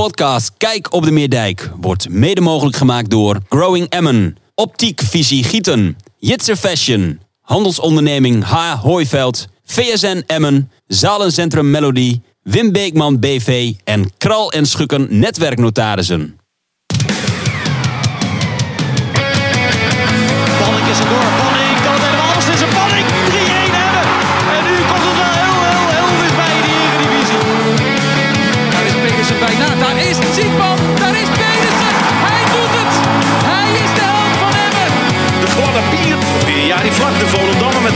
podcast Kijk op de Meerdijk wordt mede mogelijk gemaakt door Growing Emmen, Optiek Visie Gieten, Jitser Fashion, Handelsonderneming H. Hooiveld, VSN Emmen, Zalencentrum Melody, Wim Beekman BV en Kral en Schukken Netwerknotarissen. Er.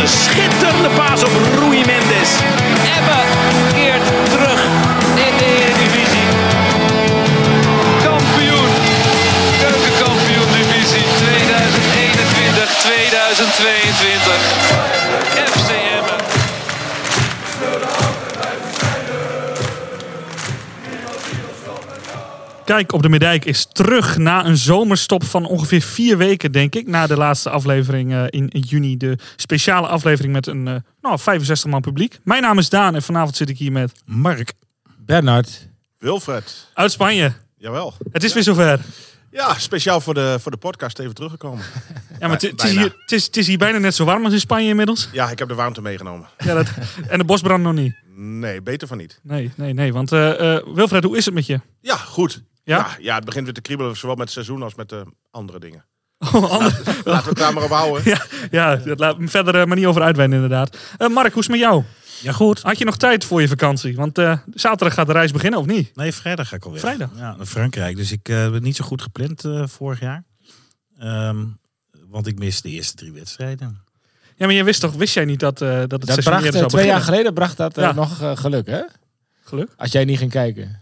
Een schitterende paas op Rui Mendes. Emmen keert terug in de Eredivisie. Kampioen. Keukenkampioen divisie 2021-2022. Kijk op de Meerdijk is terug na een zomerstop van ongeveer vier weken, denk ik. Na de laatste aflevering eh, in, in juni. De speciale aflevering met een eh, nou, 65 man publiek. Mijn naam is Daan en vanavond zit ik hier met Mark. Bernard. Wilfred, uit Spanje. jawel. Het is weer zover. Ja, speciaal voor de, voor de podcast even teruggekomen. Ja, maar het- is, hier, het, is, het is hier bijna net zo warm als in Spanje inmiddels. Ja, ik heb de warmte meegenomen. Ja, dat, en de bosbrand nog niet. Nee, beter van niet. Nee, nee, nee. Want eh, eh, Wilfred, hoe is het met je? Ja, goed. Ja? Ja? Ja, het begint weer te kriebelen, zowel met het seizoen als met de andere dingen. Oh, ander- Laten we het daar maar op houden. ja, ja, dat laat me verder eh, maar niet over uitweiden inderdaad. Eh, Mark, hoe is het met jou? Ja, goed. Had je nog tijd voor je vakantie? Want eh, zaterdag gaat de reis beginnen, of niet? Nee, vrijdag ga ik alweer. Vrijdag? Ja, naar Frankrijk. Dus ik eh ben niet zo goed gepland eh, vorig jaar. Ehm, want ik mis de eerste drie wedstrijden. Ja, maar je wist toch, wist jij niet dat, eh, dat het Dat seizoen bracht, twee jaar beginnen? geleden bracht dat Ja. nog geluk, hè? Geluk. Als jij niet ging kijken.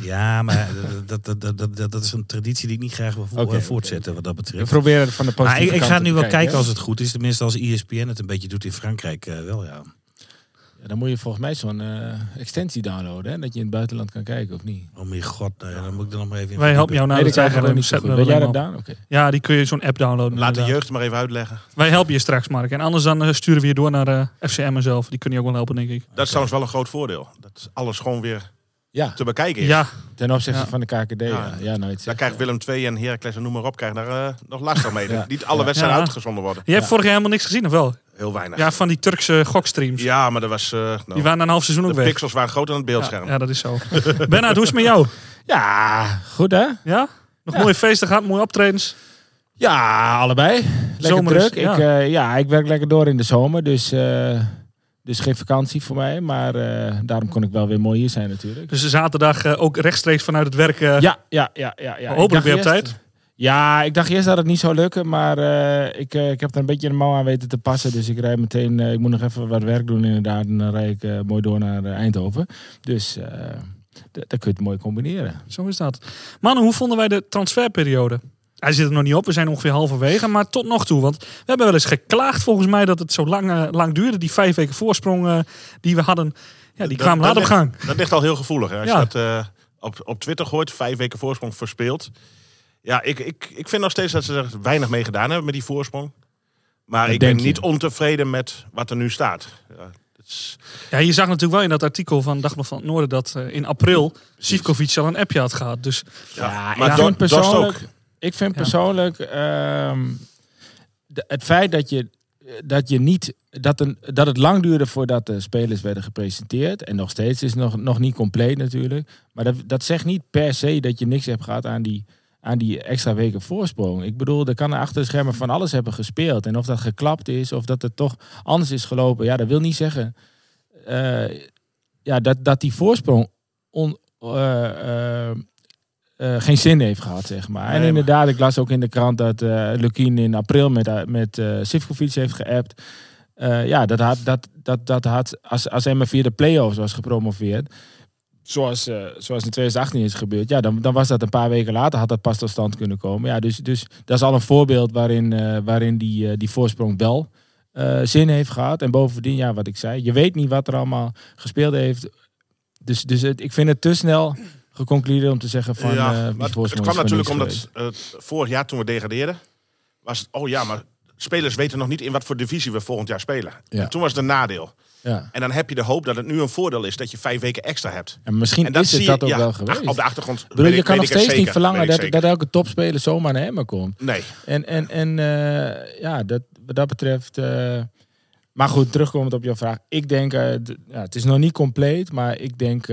Ja, maar dat, dat, dat, dat, dat, is een traditie die ik niet graag wil vo- voortzetten wat dat We betreft. proberen het van de Maar positieve ik, ik ga nu wel kijken als het goed is. Tenminste als ESPN het een beetje doet in Frankrijk wel, ja. Ja, dan moet je volgens mij zo'n eh, extensie downloaden, hè? Dat je in het buitenland kan kijken, of niet? Oh mijn god, nou ja, dan moet ik er nog maar even in Wij helpen jou nee, nou. dat dat krijgen we wij niet zo zetten goed. we Weet jij dat, op. Ja, die kun je zo'n app downloaden. Laat de jeugd maar even uitleggen. Wij helpen je straks, Mark. En anders dan eh, sturen we je door naar eh FCM zelf. Die kunnen je ook wel helpen, denk ik. Dat is trouwens wel een groot voordeel. Dat alles gewoon weer Ja, te bekijken is. Ja, ten opzichte Ja. van de KKD. Ja, Ja. nooit. Daar krijgt Willem II en Heracles en noem maar op, krijgen daar eh, nog last mee. Ja. Niet alle Ja. wedstrijden Ja. uitgezonden worden. je hebt vorig jaar helemaal niks gezien, of wel? Heel weinig. Ja, van die Turkse gokstreams. Ja, maar dat was... eh, nou, Die waren na een half seizoen ook de weg. pixels waren groter dan het beeldscherm. Ja, ja, dat is zo. Bernard, hoe is het met jou? Ja, goed hè? Ja? Nog Ja. mooie feesten gehad, mooie optredens? Ja, allebei. Lekker Zomer is- druk. ja. Ik, eh, ja, ik werk lekker door in de zomer, dus, eh, dus geen vakantie voor mij. Maar eh, daarom kon ik wel weer mooi hier zijn natuurlijk. Dus zaterdag eh, ook rechtstreeks vanuit het werk. eh, Ja, ja, ja, ja. ja. Hopelijk weer op tijd. Ja, ik dacht eerst dat het niet zou lukken, maar ik, ik heb er een beetje de mouw aan weten te passen. Dus ik rijd meteen, ik moet nog even wat werk doen inderdaad. En dan rijd ik mooi door naar Eindhoven. Dus d- dan kun je het mooi combineren. Zo is dat. Mannen, hoe vonden wij de transferperiode? Hij zit er nog niet op, we zijn ongeveer halverwege. Maar tot nog toe, want we hebben wel eens geklaagd volgens mij dat het zo lang, eh, lang duurde. Die vijf weken voorsprong eh, die we hadden, ja, die kwamen laat op ligt- gang. Dat ligt al heel gevoelig. Hè? Als Ja. je dat eh, op, op Twitter gooit, vijf weken voorsprong verspeeld. Ja, ik, ik, ik vind nog steeds dat ze er weinig mee gedaan hebben met die voorsprong. Maar Dat ik ben je. niet ontevreden met wat er nu staat. Ja, is- Ja, je zag natuurlijk wel in dat artikel van Dagblad van het Noorden dat in april Sivkovic al een appje had gehad. Dus ja, maar Do- persoonlijk, ook. Ik vind persoonlijk ehm, de- het feit dat je, dat je niet dat, een, dat het lang duurde voordat de spelers werden gepresenteerd. En nog steeds is nog, nog niet compleet natuurlijk. Maar dat, dat zegt niet per se dat je niks hebt gehad aan die, aan die extra weken voorsprong. Ik bedoel, er kan er achter de schermen van alles hebben gespeeld. En of dat geklapt is of dat het toch anders is gelopen. Ja, dat wil niet zeggen eh, ja, dat, dat die voorsprong on, eh, eh, eh, geen zin heeft gehad, zeg maar. Nee, en maar- inderdaad, ik las ook in de krant dat eh Lukien in april met, met eh Sivkovic heeft geappt. Ja, dat had, dat, dat, dat had als, als Emma via de play-offs was gepromoveerd, zoals, eh, zoals in 2018 is gebeurd, ja, dan, dan was dat een paar weken later, had dat pas tot stand kunnen komen. Ja, dus, dus dat is al een voorbeeld waarin, waarin die, die voorsprong wel zin heeft gehad. En bovendien, ja, wat ik zei, je weet niet wat er allemaal gespeeld heeft. Dus, dus het, ik vind het te snel geconcludeerd om te zeggen van... ja, eh, maar het, kwam natuurlijk omdat het vorig jaar toen we degradeerden, was het, oh ja, maar spelers weten nog niet in wat voor divisie we volgend jaar spelen. Ja. En toen was het een nadeel. Ja. En dan heb je de hoop dat het nu een voordeel is dat je vijf weken extra hebt. En misschien En dat is het dat ook ja, wel geweest. ach, op de achtergrond. Bedoel, je ik- kan nog steeds niet verlangen dat, dat elke topspeler zomaar naar Emmen komt. Nee. En, en, en eh, ja, dat, wat dat betreft. eh, maar goed, terugkomend op jouw vraag. Ik denk, eh, ja, het is nog niet compleet, maar ik denk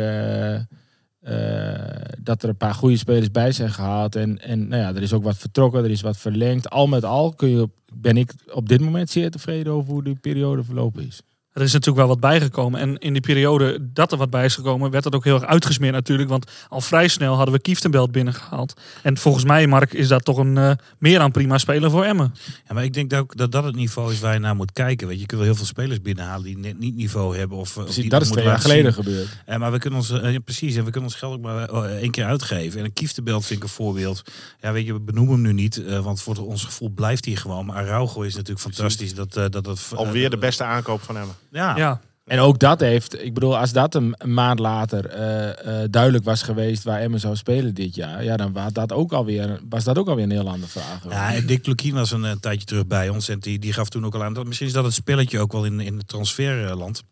eh, dat er een paar goede spelers bij zijn gehaald. En, en nou ja, er is ook wat vertrokken, er is wat verlengd. Al met al kun je, ben ik op dit moment zeer tevreden over hoe die periode verlopen is. Er is natuurlijk wel wat bijgekomen. En in die periode dat er wat bij is gekomen, werd het ook heel erg uitgesmeerd natuurlijk. Want al vrij snel hadden we Kieftenbelt binnengehaald. En volgens mij, Mark, is dat toch een eh, meer dan prima speler voor Emmen. Ja, maar ik denk dat, ook dat dat het niveau is waar je naar moet kijken. Weet je, je kunt wel heel veel spelers binnenhalen die net niet niveau hebben. Of, of die dat is twee jaar geleden zien. gebeurd. Eh, maar we kunnen ons, eh, ja, precies, en we kunnen ons geld ook maar eh, één keer uitgeven. En een Kieftenbelt vind ik een voorbeeld. Ja, weet je, we benoemen hem nu niet, eh, want voor ons gevoel blijft hij gewoon. Maar Araujo is natuurlijk fantastisch. Dat, eh, dat, dat, Alweer de beste aankoop van hem. Ja, Ja, En ook dat heeft, ik bedoel, als dat een, maand later eh, eh, duidelijk was geweest waar Emmen zou spelen dit jaar, ja, dan was dat ook alweer, was dat ook alweer een heel andere vraag. hoor. Ja, en Dick Lukien was een, eh, tijdje terug bij ons. En die, die gaf toen ook al aan. Dat, misschien is dat het spelletje ook wel in, in het transferland.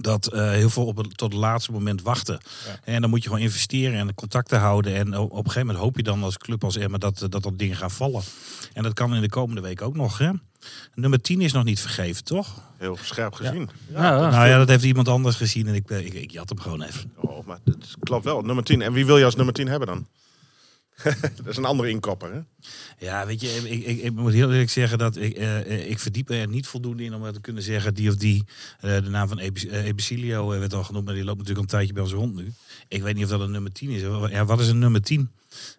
Dat eh, heel veel op het, tot het laatste moment wachten. En dan moet je gewoon investeren en contacten houden. En op, op een gegeven moment hoop je dan als club als Emma dat, dat dat dingen gaan vallen. En dat kan in de komende week ook nog. Hè? Nummer 10 is nog niet vergeven, toch? Heel scherp gezien. ja, ja. nou ja, dat heeft iemand anders gezien. En ik, eh, ik, ik jat hem gewoon even. Oh, maar dat klopt wel. Nummer 10. En wie wil je als nummer 10 hebben dan? dat is een andere inkopper, hè? Ja, weet je, ik, ik, ik moet heel eerlijk zeggen dat ik, eh, ik verdiep er niet voldoende in om te kunnen zeggen die of die. Eh, de naam van eh, Ebesilio eh, werd al genoemd, maar die loopt natuurlijk al een tijdje bij ons rond nu. Ik weet niet of dat een nummer 10 is. Ja, wat is een nummer 10?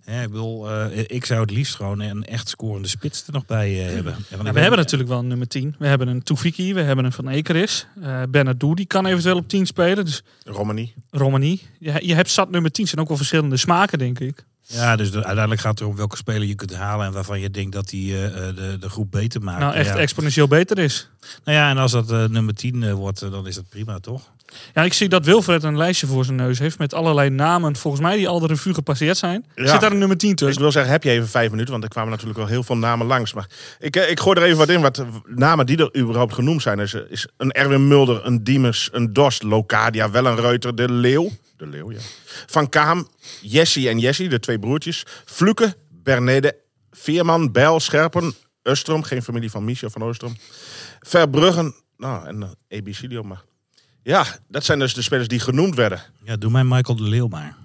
Hè, ik, bedoel, eh, ik zou het liefst gewoon een echt scorende spits er nog bij hebben. Ja, we hebben natuurlijk wel een nummer 10. We hebben een Toefiki, we hebben een Van Ekeris. Uh, Bernardo, die kan eventueel op 10 spelen. Dus Romani. Romani. Je, je hebt zat nummer 10. zijn ook wel verschillende smaken, denk ik. Ja, dus de- uiteindelijk gaat het erom welke speler je kunt halen en waarvan je denkt dat die eh, eh, de, de groep beter maakt. nou, echt ja. exponentieel beter is. Nou ja, en als dat eh, nummer 10 eh, wordt, dan is dat prima, toch? Ja, ik zie dat Wilfred een lijstje voor zijn neus heeft met allerlei namen. Volgens mij die al de revue gepasseerd zijn. Ja. Zit daar een nummer 10 Ik tussen? wil zeggen, heb je even vijf minuten? Want er kwamen natuurlijk wel heel veel namen langs. Maar ik, eh, ik gooi er even wat in. Wat namen die er überhaupt genoemd zijn. Is, eh, is een Erwin Mulder, een Diemers, een Dorst, Locadia, Wellenreuter, De Leeuw. De Leeuw, ja. Van Kaam, Jessie en Jessie, de twee broertjes. Fluke, Bernede, Veerman, Bijl, Scherpen, Östrom. Geen familie van Michel van Oostrom. Verbruggen, nou, en uh, Ebicilio, maar... Ja, dat zijn dus de spelers die genoemd werden. Ja, doe mij Michael de Leeuw maar.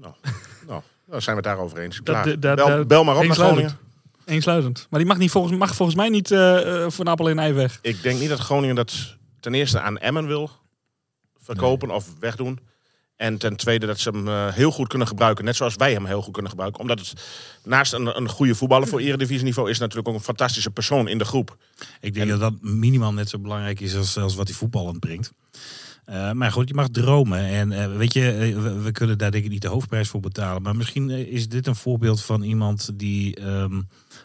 Nou, nou dan zijn we het daarover eens. Klaar. dat- dat- bel, dat- bel maar op naar. Groningen. Eensluitend. Maar die mag, niet volgens, mag volgens mij niet eh eh, voor Napel in ei weg. Ik denk niet dat Groningen dat ten eerste aan Emmen wil verkopen of wegdoen. En ten tweede dat ze hem eh, heel goed kunnen gebruiken. Net zoals wij hem heel goed kunnen gebruiken. Omdat het naast een, een goede voetballer voor eredivisieniveau... is natuurlijk ook een fantastische persoon in de groep. Ik denk dat dat minimaal net zo belangrijk is als, als wat hij voetballend brengt. Eh, maar goed, je mag dromen. En eh, weet je, we, we kunnen daar denk ik niet de hoofdprijs voor betalen. Maar misschien is dit een voorbeeld van iemand die ehm,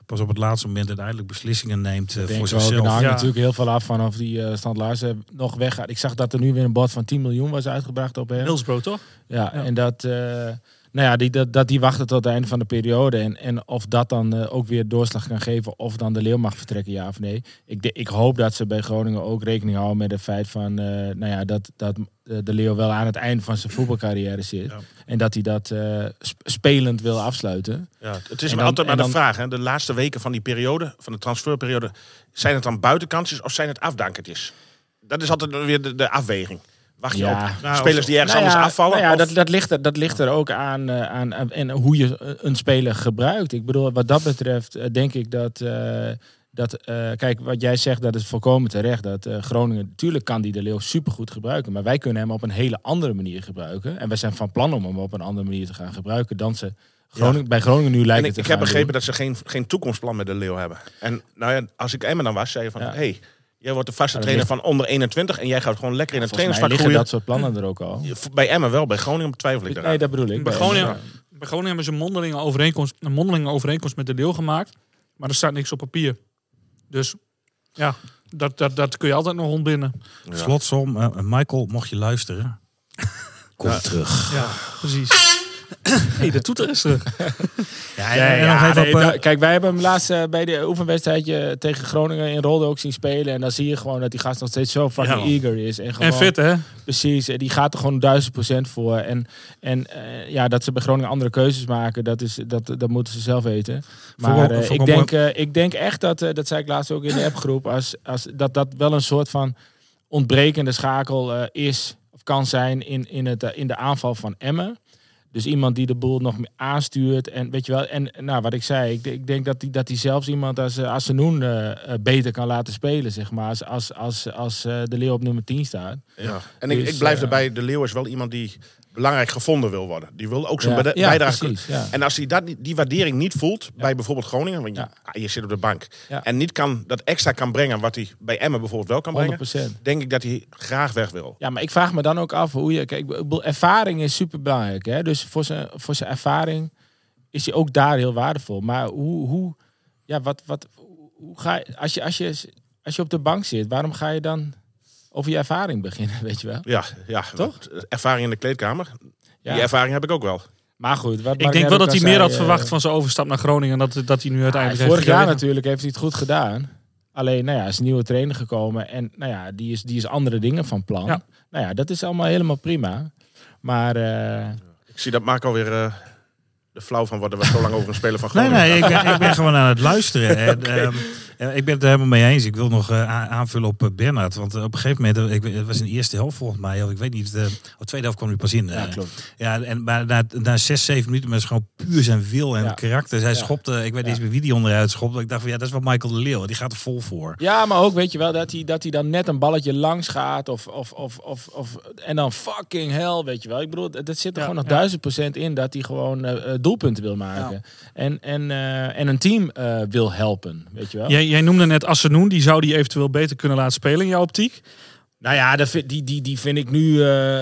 pas op het laatste moment uiteindelijk beslissingen neemt Ik voor zichzelf. daar hangt Ja. natuurlijk heel veel af van of die stand Larsen nog weggaat. Ik zag dat er nu weer een bod van 10 miljoen was uitgebracht op hem. Hillsborough, toch? Ja, en dat, eh, nou ja, die, dat, dat die wachten tot het einde van de periode. En, en of dat dan eh, ook weer doorslag kan geven of dan de Leeuw mag vertrekken, ja of nee. Ik, de- ik hoop dat ze bij Groningen ook rekening houden met het feit van, eh, nou ja, dat, dat eh, de Leeuw wel aan het eind van zijn voetbalcarrière zit. Ja. En dat hij dat sp- spelend wil afsluiten. Ja, het is maar dan- altijd maar de vraag. Hè. De laatste weken van die periode, van de transferperiode... zijn het dan buitenkansjes of zijn het afdankertjes? Dat is altijd weer de, de afweging. Wacht je Ja. op Nou, spelers die ergens Nou anders ja, afvallen? nou ja, of- dat, dat, ligt er, dat ligt er ook aan, eh, aan, aan- en hoe je eh, een speler gebruikt. Ik bedoel, wat dat betreft eh, denk ik dat. eh, dat eh, kijk, wat jij zegt, dat is volkomen terecht. Dat eh, Groningen, natuurlijk kan die de Leeuw supergoed gebruiken. Maar wij kunnen hem op een hele andere manier gebruiken. En wij zijn van plan om hem op een andere manier te gaan gebruiken dan ze Groningen, bij Groningen nu En lijkt ik, het te ik heb begrepen doen. dat ze geen, geen toekomstplan met de Leeuw hebben. En nou ja, als ik Emmen dan was, zei je van... Ja. hey, jij wordt de vaste Ja, trainer ligt- van onder 21... en jij gaat gewoon lekker in het Volgens mij trainersvak liggen groeien. dat soort plannen er ook al. Bij Emmen wel, bij Groningen twijfel ik. Nee, dat bedoel ik. Bij Bij- Groningen, ja. bij Groningen hebben ze een mondelinge overeenkomst, een mondelinge overeenkomst met de deel gemaakt. Maar er staat niks op papier. Dus ja, dat, dat, dat kun je altijd nog ontbinden. Slotsom, eh, Michael, mocht je luisteren. Kom terug. Ja, precies. hey, de toeter is terug. Ja, nee, op, eh, kijk, wij hebben hem laatst eh, bij de oefenwedstrijdje tegen Groningen in Rolde ook zien spelen. En dan zie je gewoon dat die gast nog steeds zo fucking eager is. En, gewoon, En fit, hè? Precies, en die gaat er gewoon duizend procent voor. En, en eh, ja, dat ze bij Groningen andere keuzes maken, dat, is, dat, dat moeten ze zelf weten. Maar eh, ik, denk, eh, ik denk echt dat, eh, dat zei ik laatst ook in de appgroep, als, als, dat dat wel een soort van ontbrekende schakel eh, is, of kan zijn in, in, het, eh, in de aanval van Emmen. Dus iemand die de boel nog meer aanstuurt. En weet je wel, en nou, wat ik zei, ik, ik denk dat hij dat die zelfs iemand als uh, Assenoen eh, eh, beter kan laten spelen, zeg maar. Als, als, als, als eh, de Leeuw op nummer 10 staat. Ja. En ik, Dus, ik blijf eh, erbij, de Leeuw is wel iemand die belangrijk gevonden wil worden. Die wil ook zijn Ja, bijdrage precies. En als hij dat, die waardering niet voelt bij bijvoorbeeld Groningen, want je, Ja. ah, je zit op de bank, en niet kan, dat extra kan brengen wat hij bij Emmen bijvoorbeeld wel kan brengen, 100%. denk ik dat hij graag weg wil. Ja, maar ik vraag me dan ook af hoe je. Kijk, ervaring is super belangrijk. Hè? Dus voor zijn, voor zijn ervaring is hij ook daar heel waardevol. Maar hoe. hoe ja, wat. wat hoe ga je, als, je, als, je, als je op de bank zit, waarom ga je dan over je ervaring beginnen? Weet je wel? Ja, ja Toch? ervaring in de kleedkamer. Ja. Die ervaring heb ik ook wel. Maar goed, wat Ik denk wel dat hij meer had eh, verwacht van zijn overstap naar Groningen. Dat, dat hij nu uiteindelijk vorig heeft jaar natuurlijk heeft hij het goed gedaan. Alleen, nou ja, is een nieuwe trainer gekomen. En nou ja, die is, die is andere dingen van plan. Ja. Nou ja, dat is allemaal helemaal prima. Maar eh, Ik zie dat Marco weer eh, de flauw van worden we zo lang over een speler van Nee, Groningen. nee, ik ben, ik ben gewoon aan het luisteren. En, ehm, ik ben het er helemaal mee eens. Ik wil nog eh, aanvullen op uh, Bernhard. Want eh, op een gegeven moment, eh, ik, het was in de eerste helft volgens mij, of ik weet niet, de tweede helft kwam hij pas in. ja, eh. klopt. Ja, en maar na, na zes, zeven minuten met gewoon puur zijn wil en Ja. karakter. Hij Ja. schopte, ik weet Ja. niet eens meer wie die onderuit schopte. Ik dacht van ja, dat is wel Michael de Leeuw. Die gaat er vol voor. Ja, maar ook weet je wel dat hij, dat hij dan net een balletje langs gaat. Of, of, of, of, of, en dan fucking hell, weet je wel. Ik bedoel, dat zit er Ja, gewoon nog ja. duizend procent in dat hij gewoon eh, eh, doelpunten wil maken. En, en, eh, en een team eh, wil helpen, weet je wel. Jij, jij noemde net Assenoen. Die zou die eventueel beter kunnen laten spelen in jouw optiek. Nou ja, dat vind, die, die, die vind ik nu. eh,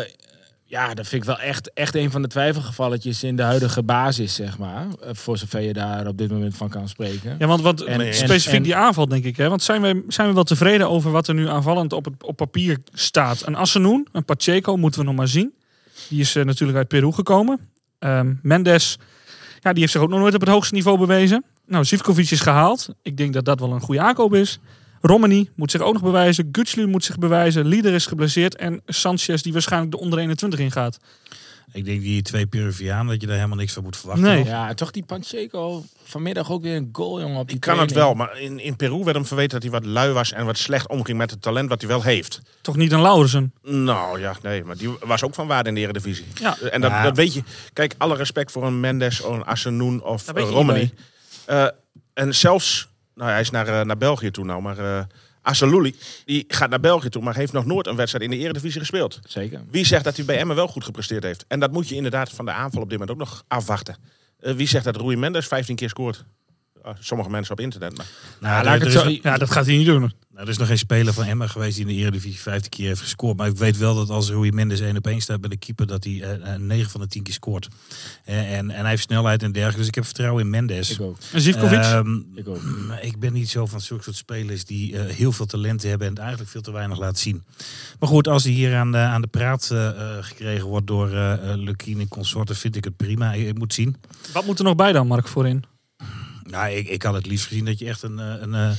ja, dat vind ik wel echt, echt een van de twijfelgevalletjes in de huidige basis, zeg maar. Eh, Voor zover je daar op dit moment van kan spreken. Ja, want wat En- specifiek en- die aanval, denk ik. Hè? Want zijn we, zijn we wel tevreden over wat er nu aanvallend op, het, op papier staat? Een Assenoen, een Pacheco, moeten we nog maar zien. Die is eh, natuurlijk uit Peru gekomen. Ehm, Mendes, ja, die heeft zich ook nog nooit op het hoogste niveau bewezen. Nou, Zivkovic is gehaald. Ik denk dat dat wel een goede aankoop is. Romani moet zich ook nog bewijzen. Gutslu moet zich bewijzen. Lieder is geblesseerd. En Sanchez, die waarschijnlijk de onder 21 ingaat. Ik denk die twee Peruvianen, dat je daar helemaal niks van moet verwachten. Nee. Ja, toch die Pacheco vanmiddag ook weer een goal, jongen. Op die Die kan het wel, maar in, in Peru werd hem verweten dat hij wat lui was en wat slecht omging met het talent wat hij wel heeft. Toch niet een Laurensen. Nou ja, nee, maar die was ook van waarde in de Eredivisie. Ja. En dat, Ja. dat weet je. Kijk, alle respect voor een Mendes, of een Assenoen of een Romani. Eh, en zelfs, nou hij is naar, eh, naar België toe nou, maar eh Asselouli, die gaat naar België toe, maar heeft nog nooit een wedstrijd in de Eredivisie gespeeld. Zeker. Wie zegt dat hij bij Emmen wel goed gepresteerd heeft? En dat moet je inderdaad van de aanval op dit moment ook nog afwachten. Wie zegt dat Rui Mendes 15 keer scoort? Ah, sommige mensen op internet. Maar Nou, laat ik er, het zo- is, Ja, dat gaat hij niet doen. nou, er is nog geen speler van Emma geweest die in de Eredivisie 15 keer heeft gescoord. Maar ik weet wel dat als Rui Mendes 1 op 1 staat bij de keeper, dat hij eh, eh, 9 van de 10 keer scoort. Eh, en, en hij heeft snelheid en dergelijke. Dus ik heb vertrouwen in Mendes. Ik ook. En Zivkovic? Ehm, Ik ook. maar ik ben niet zo van zulke soort spelers die eh, heel veel talenten hebben en het eigenlijk veel te weinig laten zien. Maar goed, als hij hier aan de, aan de praat eh, eh, gekregen wordt door uh, Lukien en consorten, vind ik het prima. Ik, ik moet zien. Wat moet er nog bij dan, Mark, voorin? Nou, ik, ik het liefst gezien dat je echt een, eh, een, eh,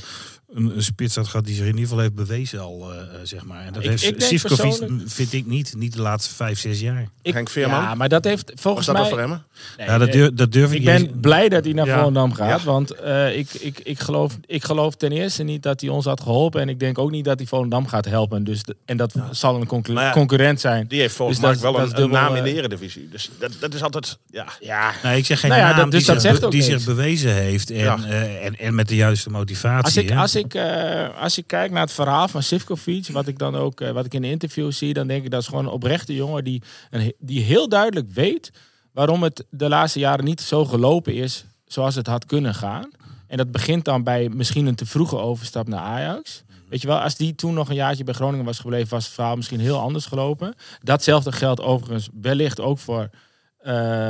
een, een spits had gehad die zich in ieder geval heeft bewezen al, eh, eh, zeg maar. En dat Ik- heeft ik Sivkovic, persoonlijk- vind ik niet, niet de laatste vijf, zes jaar. Ik, Henk Veerman? Ja, maar dat heeft was volgens dat mij... voor Emmen? Nee, ja, dat, durf, dat durf ik, Ik niet eens- ben blij dat hij naar Ja. Volendam gaat. Ja. Want eh, ik, ik, ik, geloof, ik geloof ten eerste niet dat hij ons had geholpen. En ik denk ook niet dat hij Volendam gaat helpen. Dus de- en dat zal een ja, concurrent zijn. Die heeft volgens Dus mij wel een, is een dubbel, naam in de Eredivisie. Dus dat, dat is altijd, ja. Ja, Nee, ik zeg geen Nou ja, naam dat- dus die, dat zich, zegt be- ook die zich bewezen heeft en, Ja. eh, en, en met de juiste motivatie. Als ik, hè. Als, ik, eh, als ik kijk naar het verhaal van Sivkovic, wat ik dan ook eh, wat ik in de interview zie, dan denk ik dat is gewoon een oprechte jongen die, die heel duidelijk weet waarom het de laatste jaren niet zo gelopen is zoals het had kunnen gaan. En dat begint dan bij misschien een te vroege overstap naar Ajax. Weet je wel, als die toen nog een jaartje bij Groningen was gebleven, was het verhaal misschien heel anders gelopen. Datzelfde geldt overigens wellicht ook voor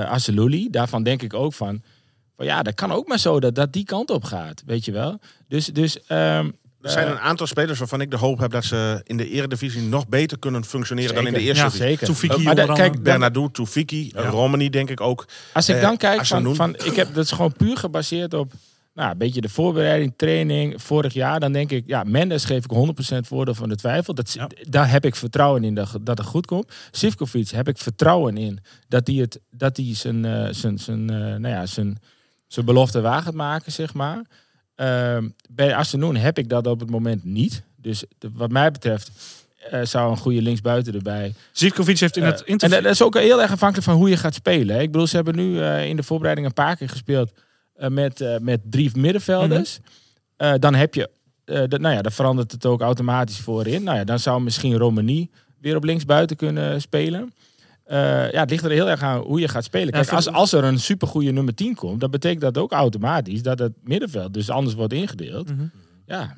Asselouli. Daarvan denk ik ook van, van ja, dat kan ook maar zo dat dat die kant op gaat, weet je wel. Dus, dus ehm, Er zijn een aantal spelers waarvan ik de hoop heb dat ze in de eredivisie nog beter kunnen functioneren dan in de eerste Ja, divisie. Zeker. Toefiki Maar da- kijk, Bernardo, Toefiki, Romani denk ik ook. Als ik Eh, dan kijk, van, van, ik heb, dat is gewoon puur gebaseerd op nou, een beetje de voorbereiding, training vorig jaar. Dan denk ik, ja, Mendes geef ik 100% voordeel van de twijfel. Dat, Ja. Daar heb ik vertrouwen in dat, dat het goed komt. Sivkovic heb ik vertrouwen in dat hij, het, dat hij zijn, eh, zijn, zijn, eh, nou ja, zijn, zijn belofte waar gaat maken, zeg maar. Ehm, bij Asenoen heb ik dat op het moment niet. Dus de- wat mij betreft eh, zou een goede linksbuiten erbij Zivkovic heeft in het eh, interview... En dat is ook heel erg afhankelijk van hoe je gaat spelen. hè. Ik bedoel, ze hebben nu eh, in de voorbereiding een paar keer gespeeld met, met drie middenvelders. Eh, dan heb je, dat- nou ja, dan verandert het ook automatisch voorin. Nou ja, dan zou misschien Romani weer op linksbuiten kunnen spelen. Eh, ja, het ligt er heel erg aan hoe je gaat spelen. Kijk, als er een supergoeie nummer 10 komt, dan betekent dat ook automatisch dat het middenveld dus anders wordt ingedeeld. Mhm. Ja,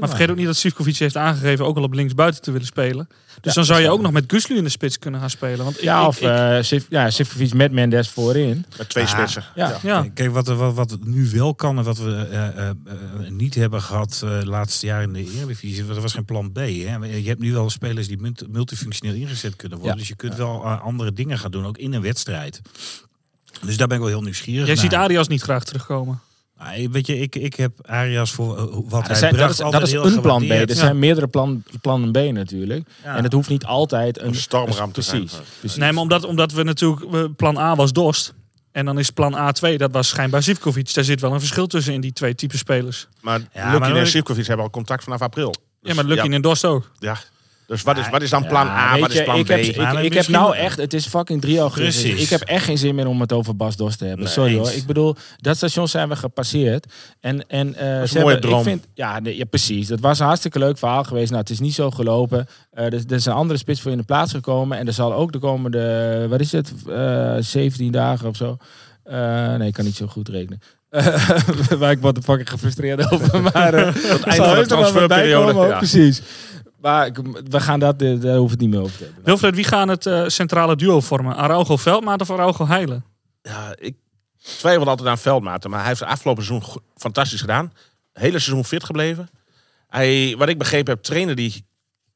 Maar vergeet ook niet dat Sivkovic heeft aangegeven ook al op linksbuiten te willen spelen. Dus Ja, dan zou je dat ook nog met Guslu in de spits kunnen gaan spelen. Want Ja, ik- of ik- eh Sif- ja, Sivkovic met Mendes voorin. Met twee Ah. spitsen. Ja. ja. Kijk, wat, wat, wat nu wel kan en wat we eh, eh, niet hebben gehad eh laatste jaar in de Eredivisie, er was geen plan B. Hè? Je hebt nu wel spelers die multi- multifunctioneel ingezet kunnen worden. Ja. Dus je kunt wel andere dingen gaan doen, ook in een wedstrijd. Dus daar ben ik wel heel nieuwsgierig Jij naar. ziet Arias niet graag terugkomen. Weet je, ik, ik heb Arias voor eh, wat Ja, hij zijn, dat bracht is, dat is heel een plan B. Er Ja. zijn meerdere plan, plannen B natuurlijk. Ja. En het hoeft niet altijd een, Een stormram te zijn. precies, precies. Nee, maar omdat, omdat we natuurlijk... Plan A was Dorst. En dan is plan A2, dat was schijnbaar Zivkovic. Daar zit wel een verschil tussen in die twee type spelers. Maar Ja, Lukin maar en Sivkovic hebben al contact vanaf april. ja, maar Lukin ja, en Dorst ook. ja. Dus wat is, wat is dan plan Ja, A, wat is plan ik B? Heb, ik, Maar ik heb nou echt, het is fucking 3 augustus. Precies. Ik heb echt geen zin meer om het over Bas Dos te hebben. Nee, Sorry eens. hoor. Ik bedoel, dat station zijn we gepasseerd. En, en, eh, een ze mooie hebben- droom. Ik vind, ja, nee, ja, precies. Dat was een hartstikke leuk verhaal geweest. Nou, het is niet zo gelopen. Eh, er, er is een andere spits voor in de plaats gekomen. En er zal ook de komende, wat is het, eh 17 dagen of zo. Eh, nee, ik kan niet zo goed rekenen. waar ik wat de fucking gefrustreerd over. Maar uh, het eind van de transferperiode, ja. Precies. Maar we gaan dat, daar hoeven we het niet meer over te hebben. Wilfred, wie gaan het eh, centrale duo vormen? Araujo Veldmaat of Araujo Heilen? Ja, ik twijfel altijd aan Veldmaten. Maar hij heeft het afgelopen seizoen fantastisch gedaan. Hele seizoen fit gebleven. Hij, wat ik begrepen heb, trainde die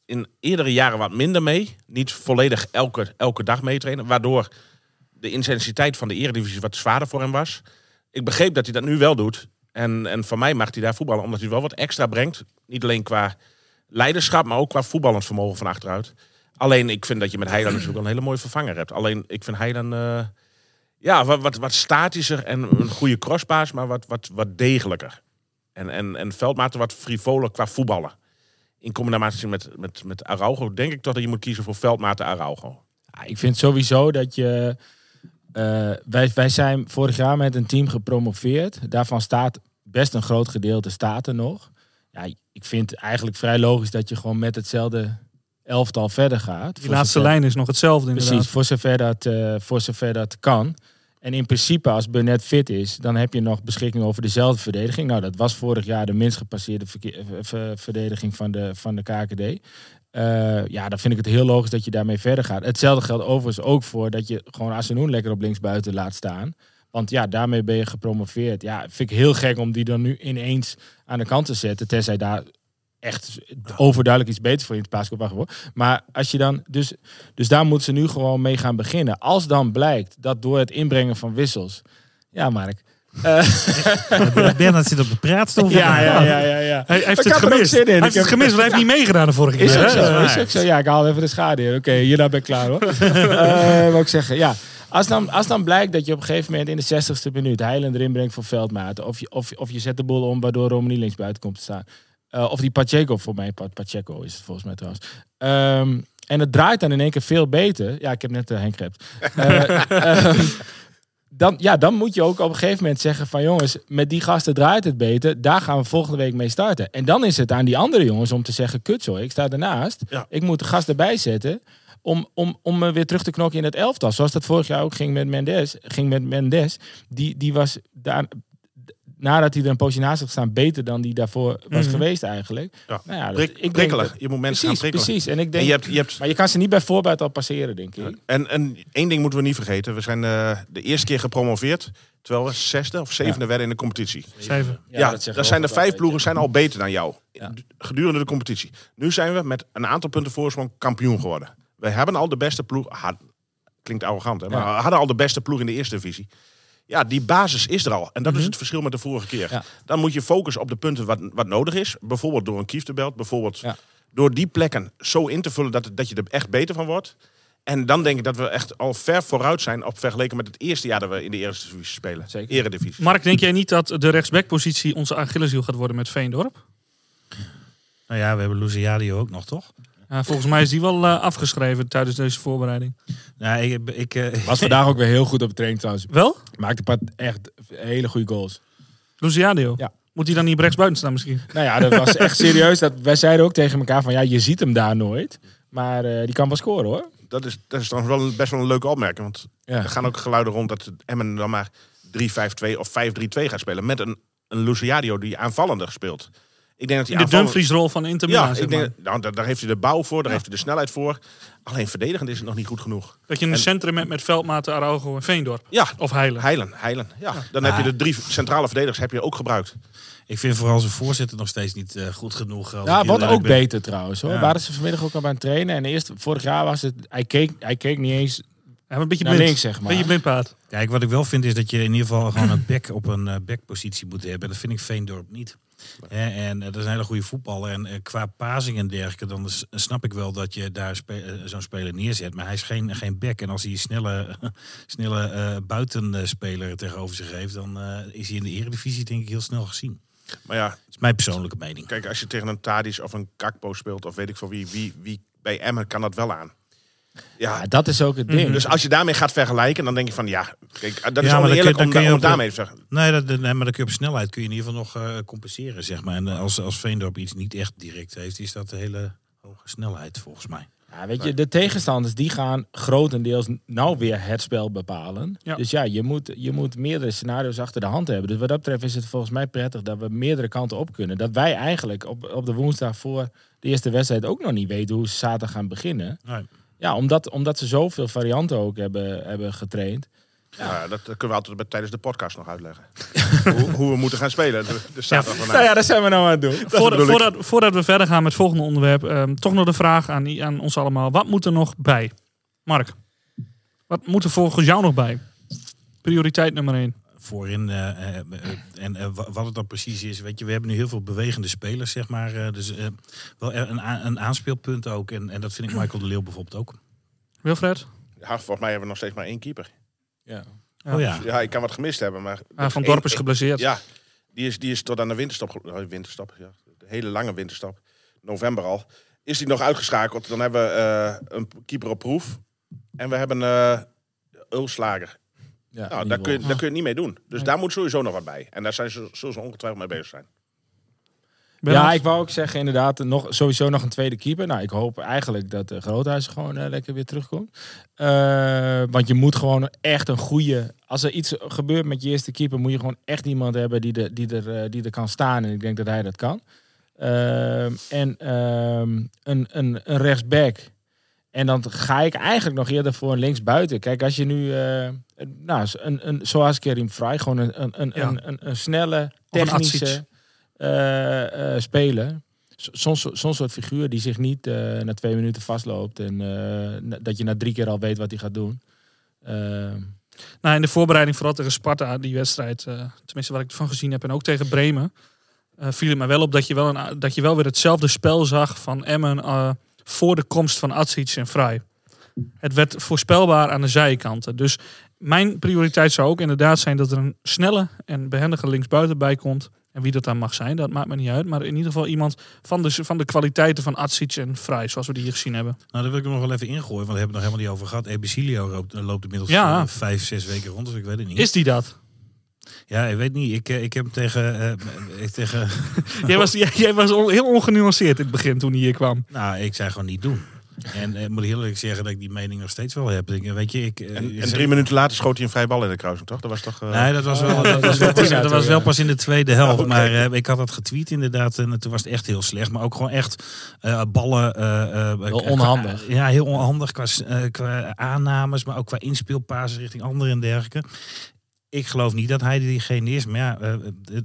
in eerdere jaren wat minder mee. Niet volledig elke, elke dag meetrainen. Waardoor de intensiteit van de eredivisie wat zwaarder voor hem was. Ik begreep dat hij dat nu wel doet. En, en van mij mag hij daar voetballen. Omdat hij wel wat extra brengt. Niet alleen qua leiderschap, maar ook qua voetballend vermogen van achteruit. Alleen, ik vind dat je met Heiland natuurlijk een hele mooie vervanger hebt. Alleen, ik vind Heiland... eh, ja, wat, wat, statischer en een goede crossbaas, maar wat, wat, wat degelijker. En, en, en Veldmaten wat frivoler qua voetballen. In combinatie met, met, met Araujo denk ik toch dat je moet kiezen voor Veldmaten Araujo. Ik vind sowieso dat je. eh, wij, wij zijn vorig jaar met een team gepromoveerd. Daarvan staat best een groot gedeelte staat er nog. Ja, ik vind eigenlijk vrij logisch dat je gewoon met hetzelfde elftal verder gaat. Die Voor laatste zover- lijn is nog hetzelfde inderdaad. Precies, voor zover, dat, eh, voor zover dat kan. En in principe, als Burnett fit is, dan heb je nog beschikking over dezelfde verdediging. Nou, dat was vorig jaar de minst gepasseerde eh, ver- verdediging van de, van de KKD. Eh, ja, dan vind ik het heel logisch dat je daarmee verder gaat. Hetzelfde geldt overigens ook voor dat je gewoon Asenoen lekker op linksbuiten laat staan. Want ja, daarmee ben je gepromoveerd. Ja, vind ik heel gek om die dan nu ineens aan de kant te zetten. Tenzij daar echt overduidelijk iets beters voor in het plaats komt. Wacht hoor. Maar als je dan, dus, dus daar moeten ze nu gewoon mee gaan beginnen. Als dan blijkt dat door het inbrengen van wissels. Ja, Mark. Bernard zit op de praatstoel. Ja, ja, ja, ja. ja. Hij, heeft het ook gemist. Hij heeft het gemist, want hij heeft niet meegedaan de vorige Is keer. ook hè? zo, is ook zo. Ja, ik haal even de schade in. Oké, hierna ben ik klaar hoor. Eh wou ik zeggen, ja. Als dan, als dan blijkt dat je op een gegeven moment in de 60ste minuut Heiland erin brengt voor veldmaten. Of je, of, of je zet de boel om waardoor Romani links buiten komt te staan. Eh, of die Pacheco, voor mij Pa- Pacheco is het volgens mij trouwens. Ehm, en het draait dan in één keer veel beter. Ja, ik heb net uh, Henk gerept. Eh, ehm, dan, ja, dan moet je ook op een gegeven moment zeggen van jongens, met die gasten draait het beter. Daar gaan we volgende week mee starten. En dan is het aan die andere jongens om te zeggen, kut zo, ik sta ernaast. Ja. Ik moet de gast erbij zetten om, om, om me weer terug te knokken in het elftal. Zoals dat vorig jaar ook ging met Mendes. Ging met Mendes. Die, die was daar, nadat hij er een poosje naast had gestaan, beter dan die daarvoor was Mhm. geweest eigenlijk. Ja. Nou ja, dat- Prik- ik denk dat- Je moet mensen gaan Precies, prikkelen. precies. En ik En denk, je hebt, je hebt, maar je kan ze niet bij voorbaat al passeren, denk ik. en, en één ding moeten we niet vergeten. We zijn eh, de eerste keer gepromoveerd. Terwijl we zesde of zevende werden in de competitie. Zeven. Ja, dat we zijn er ook vijf ploegen zijn al beter dan jou. Ja. Gedurende de competitie. Nu zijn we met een aantal punten voorsprong kampioen geworden. We hebben al de beste ploeg. had- klinkt arrogant, hè? Maar Ja. we hadden al de beste ploeg in de eerste divisie. Ja, die basis is er al. En dat is Mhm. het verschil met de vorige keer. Ja. Dan moet je focussen op de punten wat, wat nodig is. Bijvoorbeeld door een kieftebelt. Bijvoorbeeld Ja. door die plekken zo in te vullen dat, dat je er echt beter van wordt. En dan denk ik dat we echt al ver vooruit zijn op vergeleken met het eerste jaar dat we in de eerste divisie spelen. Zeker. Eredivisie. Mark, denk jij niet dat de rechtsbackpositie onze Achilleshiel gaat worden met Veendorp? Nou ja, we hebben Luciadio ook nog, toch? Ja, volgens mij is die wel eh, afgeschreven tijdens deze voorbereiding. Nou, ik, ik, eh, Was vandaag ook weer heel goed op het training trouwens. Wel? Maakte Pat echt hele goede goals. Luciadio? Ja. Moet hij dan niet op rechtsbuiten staan misschien? Nou ja, dat was echt serieus. Dat, wij zeiden ook tegen elkaar van ja, je ziet hem daar nooit. Maar eh, die kan wel scoren hoor. Dat is, dat is dan wel een- best wel een leuke opmerking. Want Ja. er gaan ook geluiden rond dat Emmen dan maar 3-5-2 of 5-3-2 gaat spelen. Met een, een Luciadio die aanvallender speelt. Ik denk dat de aanvallend- Dumfries-rol van Inter Milan, Ja, zeg ik denk, maar. nou, daar, daar heeft hij de bouw voor, daar heeft hij de snelheid voor. Alleen verdedigend is het nog niet goed genoeg. Dat je een En- centrum hebt met Veldmaten, Araujo en Veendorp. Ja, Of Heilen. Heilen, Heilen. Ja, dan heb je de drie centrale verdedigers heb je ook gebruikt. ik vind vooral zijn voorzitter nog steeds niet eh, goed genoeg. als Ja, wat ook ben. beter trouwens hoor. Ja. Waren ze vanmiddag ook al aan het trainen. En eerst, vorig jaar was het, hij keek, hij keek niet eens Ja, maar een beetje naar blind. links zeg maar. Beetje blindpaard. Kijk, wat ik wel vind is dat je in ieder geval gewoon een back op een eh, backpositie moet hebben. En dat vind ik Veendorp niet. Hè, en eh, dat is een hele goede voetballer. En eh, qua pasing en dergelijke, dan snap ik wel dat je daar spe- zo'n speler neerzet. Maar hij is geen, geen back. En als hij een snelle, snelle eh, buitenspeler tegenover zich heeft, dan eh, is hij in de eredivisie denk ik heel snel gezien. Maar ja, Dat is mijn persoonlijke mening. kijk, als je tegen een Tadis of een Kakpo speelt, of weet ik veel wie, wie, wie bij Emmen kan dat wel aan. Ja, Ja, dat is ook het ding. dus als je daarmee gaat vergelijken, dan denk je van ja, kijk, dat is Ja, oneerlijk kun- dan om, kun je da- om daarmee te zeggen. Nee, dat, nee, maar dan kun je op snelheid kun je in ieder geval nog eh, compenseren, zeg maar. En eh, als, als Veendorp iets niet echt direct heeft, is dat de hele hoge snelheid volgens mij. Ja, weet je, de tegenstanders die gaan grotendeels nou weer het spel bepalen. Ja. Dus ja, je moet, je moet meerdere scenario's achter de hand hebben. Dus wat dat betreft is het volgens mij prettig dat we meerdere kanten op kunnen. Dat wij eigenlijk op, op de woensdag voor de eerste wedstrijd ook nog niet weten hoe ze zaterdag gaan beginnen. Nee. Ja, omdat, omdat ze zoveel varianten ook hebben, hebben getraind. Ja, dat kunnen we altijd bij- tijdens de podcast nog uitleggen. hoe, hoe we moeten gaan spelen. De, de zaterdag Nou ja, dat zijn we nou aan het doen. Ik. voordat, voordat we verder gaan met het volgende onderwerp, ehm, toch nog de vraag aan, aan ons allemaal. Wat moet er nog bij? Mark, wat moet er volgens jou nog bij? Prioriteit nummer 1. Voorin eh, eh, eh, en wa- wat het dan precies is, weet je, we hebben nu heel veel bewegende spelers, zeg maar. eh, dus eh, wel een, een aanspeelpunt ook. En, en dat vind ik Michael de Leeuw bijvoorbeeld ook. Wilfred? Ja, volgens mij hebben we nog steeds maar één keeper. Ja. Oh ja. Ja, ik kan wat gemist hebben, maar... Ah, van één- Dorp is geblesseerd. Ja, die is, die is tot aan de winterstop, winterstop ja, de hele lange winterstop, november al, is die nog uitgeschakeld. Dan hebben we eh, een keeper op proef en we hebben eh Ulslager. Ja, Nou, daar kun, je, daar kun je het niet mee doen. Dus daar moet sowieso nog wat bij. En daar zijn ze, zullen ze ongetwijfeld mee bezig zijn. Ja, ik wou ook zeggen inderdaad nog, sowieso nog een tweede keeper. Nou, ik hoop eigenlijk dat de Groothuis gewoon eh, lekker weer terugkomt. Eh, want je moet gewoon echt een goede... Als er iets gebeurt met je eerste keeper... moet je gewoon echt iemand hebben die er, die er, eh, die er kan staan. En ik denk dat hij dat kan. Ehm, en ehm, een, een, een rechtsback. En dan ga ik eigenlijk nog eerder voor een linksbuiten. Kijk, als je nu... een- nou, een, een, zoals Kerim Vrij, gewoon een, een, een, Ja. een, snelle, technische eh, eh, speler. Zo'n soort figuur die zich niet na twee minuten vastloopt. En dat je na drie keer al weet wat hij gaat doen. Ehm, Nou, in de voorbereiding vooral tegen Sparta, die wedstrijd, tenminste wat ik ervan gezien heb, en ook tegen Bremen, viel het mij wel op dat je wel, een, dat je wel weer hetzelfde spel zag van Emmen voor de komst van Atsic en Vrij. Het werd voorspelbaar aan de zijkanten. Dus mijn prioriteit zou ook inderdaad zijn dat er een snelle en behendige linksbuiten bij komt. En wie dat dan mag zijn, dat maakt me niet uit. Maar in ieder geval iemand van de, van de kwaliteiten van Atsic en Vrij, zoals we die hier gezien hebben. Nou, daar wil ik nog wel even ingooien, want we hebben het nog helemaal niet over gehad. Ebicilio loopt, loopt inmiddels Ja. eh, vijf, zes weken rond, dus ik weet het niet. Is die dat? Ja, ik weet niet. Ik, eh, ik heb hem tegen... eh, ik tegen jij was, jij, jij was on- heel ongenuanceerd in het begin toen hij hier kwam. nou, ik zei gewoon niet doen. En ik moet heel eerlijk zeggen dat ik die mening nog steeds wel heb. Ik, weet je, ik, eh, En, drie minuten later schoot hij een vrije bal in de kruising, toch? Dat was toch... eh, Nee, dat was wel, dat was wel, pas, dat was wel pas in de tweede helft. Maar eh, ik had dat getweet inderdaad. En toen was het echt heel slecht. Maar ook gewoon echt eh, ballen. eh, eh, qua- onhandig. ja, heel onhandig qua, eh, qua aannames. Maar ook qua inspeelpases richting anderen en dergelijke. Ik geloof niet dat hij diegene is. Maar ja, eh, eh,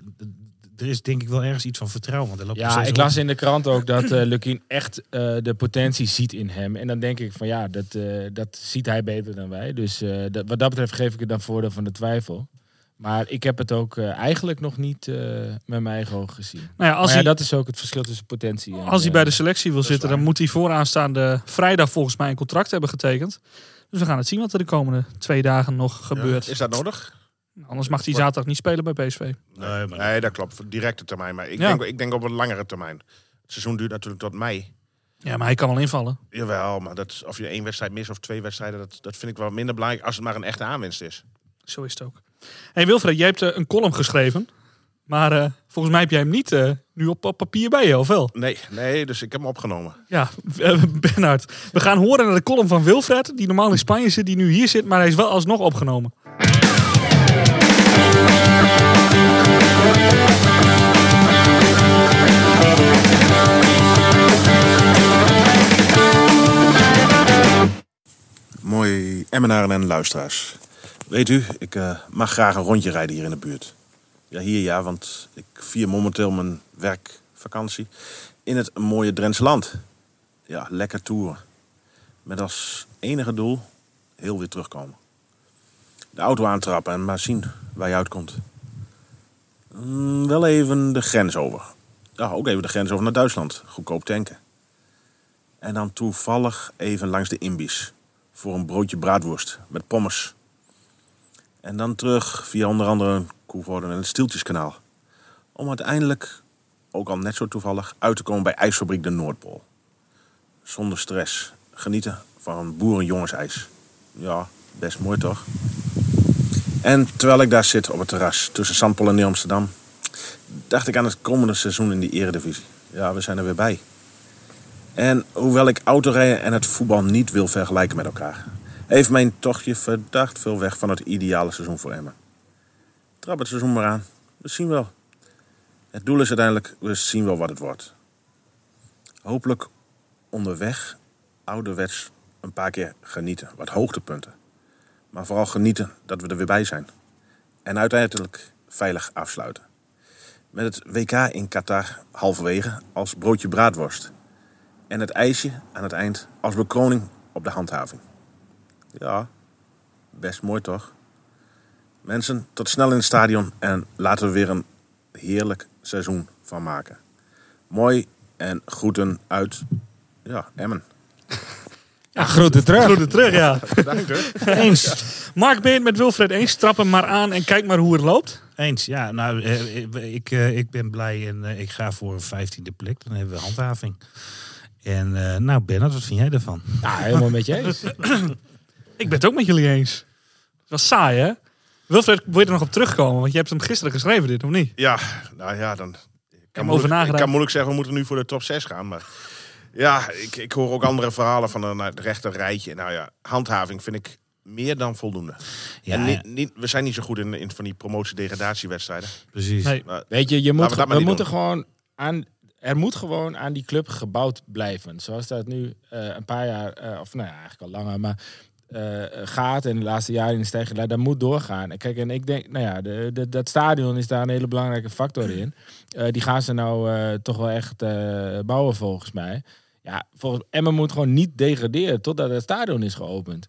er is denk ik wel ergens iets van vertrouwen. Want loopt Ja, ik las in de krant ook dat Lukien echt eh, de potentie ziet in hem. En dan denk ik van ja, dat, eh, dat ziet hij beter dan wij. Dus eh, dat, wat dat betreft geef ik het dan voordeel van de twijfel. Maar ik heb het ook eigenlijk nog niet eh, met mijn eigen ogen gezien. Nou ja, als, maar ja, hij, dat is ook het verschil tussen potentie en... als hij bij de selectie wil zitten, dan moet hij vooraanstaande vrijdag volgens mij een contract hebben getekend. Dus we gaan het zien wat er de komende twee dagen nog ja, gebeurt. Is dat nodig? Anders mag hij zaterdag niet spelen bij PSV. Nee, maar Nee, dat klopt. Voor directe termijn. Maar ik, Ja. denk, ik denk op een langere termijn. Het seizoen duurt natuurlijk tot mei. Ja, maar hij kan wel invallen. Jawel, maar dat, is- of je één wedstrijd mist of twee wedstrijden, dat, dat vind ik wel minder belangrijk als het maar een echte aanwinst is. Zo is het ook. Hey Wilfred, jij hebt eh, een column geschreven. Maar eh, volgens mij heb jij hem niet eh, nu op, op papier bij je, of wel? Nee, nee, dus ik heb hem opgenomen. Ja, Bernard. We gaan horen naar de column van Wilfred, die normaal in Spanje zit, die nu hier zit, maar hij is wel alsnog opgenomen. Mooi Emmenaren en luisteraars. Weet u, ik eh, mag graag een rondje rijden hier in de buurt. Ja, hier ja, want ik vier momenteel mijn werkvakantie in het mooie Drentse land. Ja, lekker toeren. Met als enige doel heel weer terugkomen. De auto aantrappen en maar zien waar je uitkomt. Mm, wel even de grens over. Ja, ook even de grens over naar Duitsland. Goedkoop tanken. En dan toevallig even langs de Imbies voor een broodje braadworst met pommers. En dan terug via onder andere Koevoorden en het Stieltjeskanaal. Om uiteindelijk, ook al net zo toevallig, uit te komen bij IJsfabriek de Noordpool. Zonder stress. Genieten van boerenjongensijs. Ja, best mooi toch? En terwijl ik daar zit op het terras tussen Sandpol en Nieuw Amsterdam, dacht ik aan het komende seizoen in de Eredivisie. Ja, we zijn er weer bij. En hoewel ik autorijden en het voetbal niet wil vergelijken met elkaar, heeft mijn tochtje verdacht veel weg van het ideale seizoen voor Emmen. Trap het seizoen maar aan. We zien wel. Het doel is uiteindelijk, we zien wel wat het wordt. Hopelijk onderweg, ouderwets, een paar keer genieten. Wat hoogtepunten. Maar vooral genieten dat we er weer bij zijn. En uiteindelijk veilig afsluiten. Met het WK in Qatar halverwege als broodje braadworst. En het ijsje aan het eind als bekroning op de handhaving. Ja, best mooi toch? Mensen, tot snel in het stadion en laten we weer een heerlijk seizoen van maken. Mooi en groeten uit ja, Emmen. Ja, groeten terug. Groeten terug, ja. Dank u. Eens. Mark, ben je het met Wilfred eens? Trap hem maar aan en kijk maar hoe het loopt. Eens, ja. Nou, eh, ik, eh, ik ben blij en eh, ik ga voor een vijftiende plek. Dan hebben we handhaving. En eh, nou, Bernard, wat vind jij ervan? Ja, helemaal met je eens. Ik ben het ook met jullie eens. Het was saai, hè? Wilfred, wil je er nog op terugkomen? Want je hebt hem gisteren geschreven, dit, of niet? Ja, nou ja, dan... Ik hem kan, moeilijk, ik kan moeilijk zeggen, we moeten nu voor de top 6 gaan. Maar ja, ik, ik hoor ook andere verhalen van een het rechter rijtje. Nou ja, handhaving vind ik meer dan voldoende. Ja, en niet, niet, we zijn niet zo goed in, in van die promotie-degradatiewedstrijden. precies. Nee. Maar Weet je, je moet, we moeten doen. gewoon aan, er moet gewoon aan die club gebouwd blijven. Zoals dat nu eh, een paar jaar, eh, of nou ja, eigenlijk al langer, maar eh, gaat en de laatste jaren in de stijging, lijn, dat moet doorgaan. En kijk, en ik denk, nou ja, de, de, dat stadion is daar een hele belangrijke factor in. Eh, die gaan ze nou eh, toch wel echt eh, bouwen volgens mij. Ja, volgens Emmen moet gewoon niet degraderen totdat het stadion is geopend.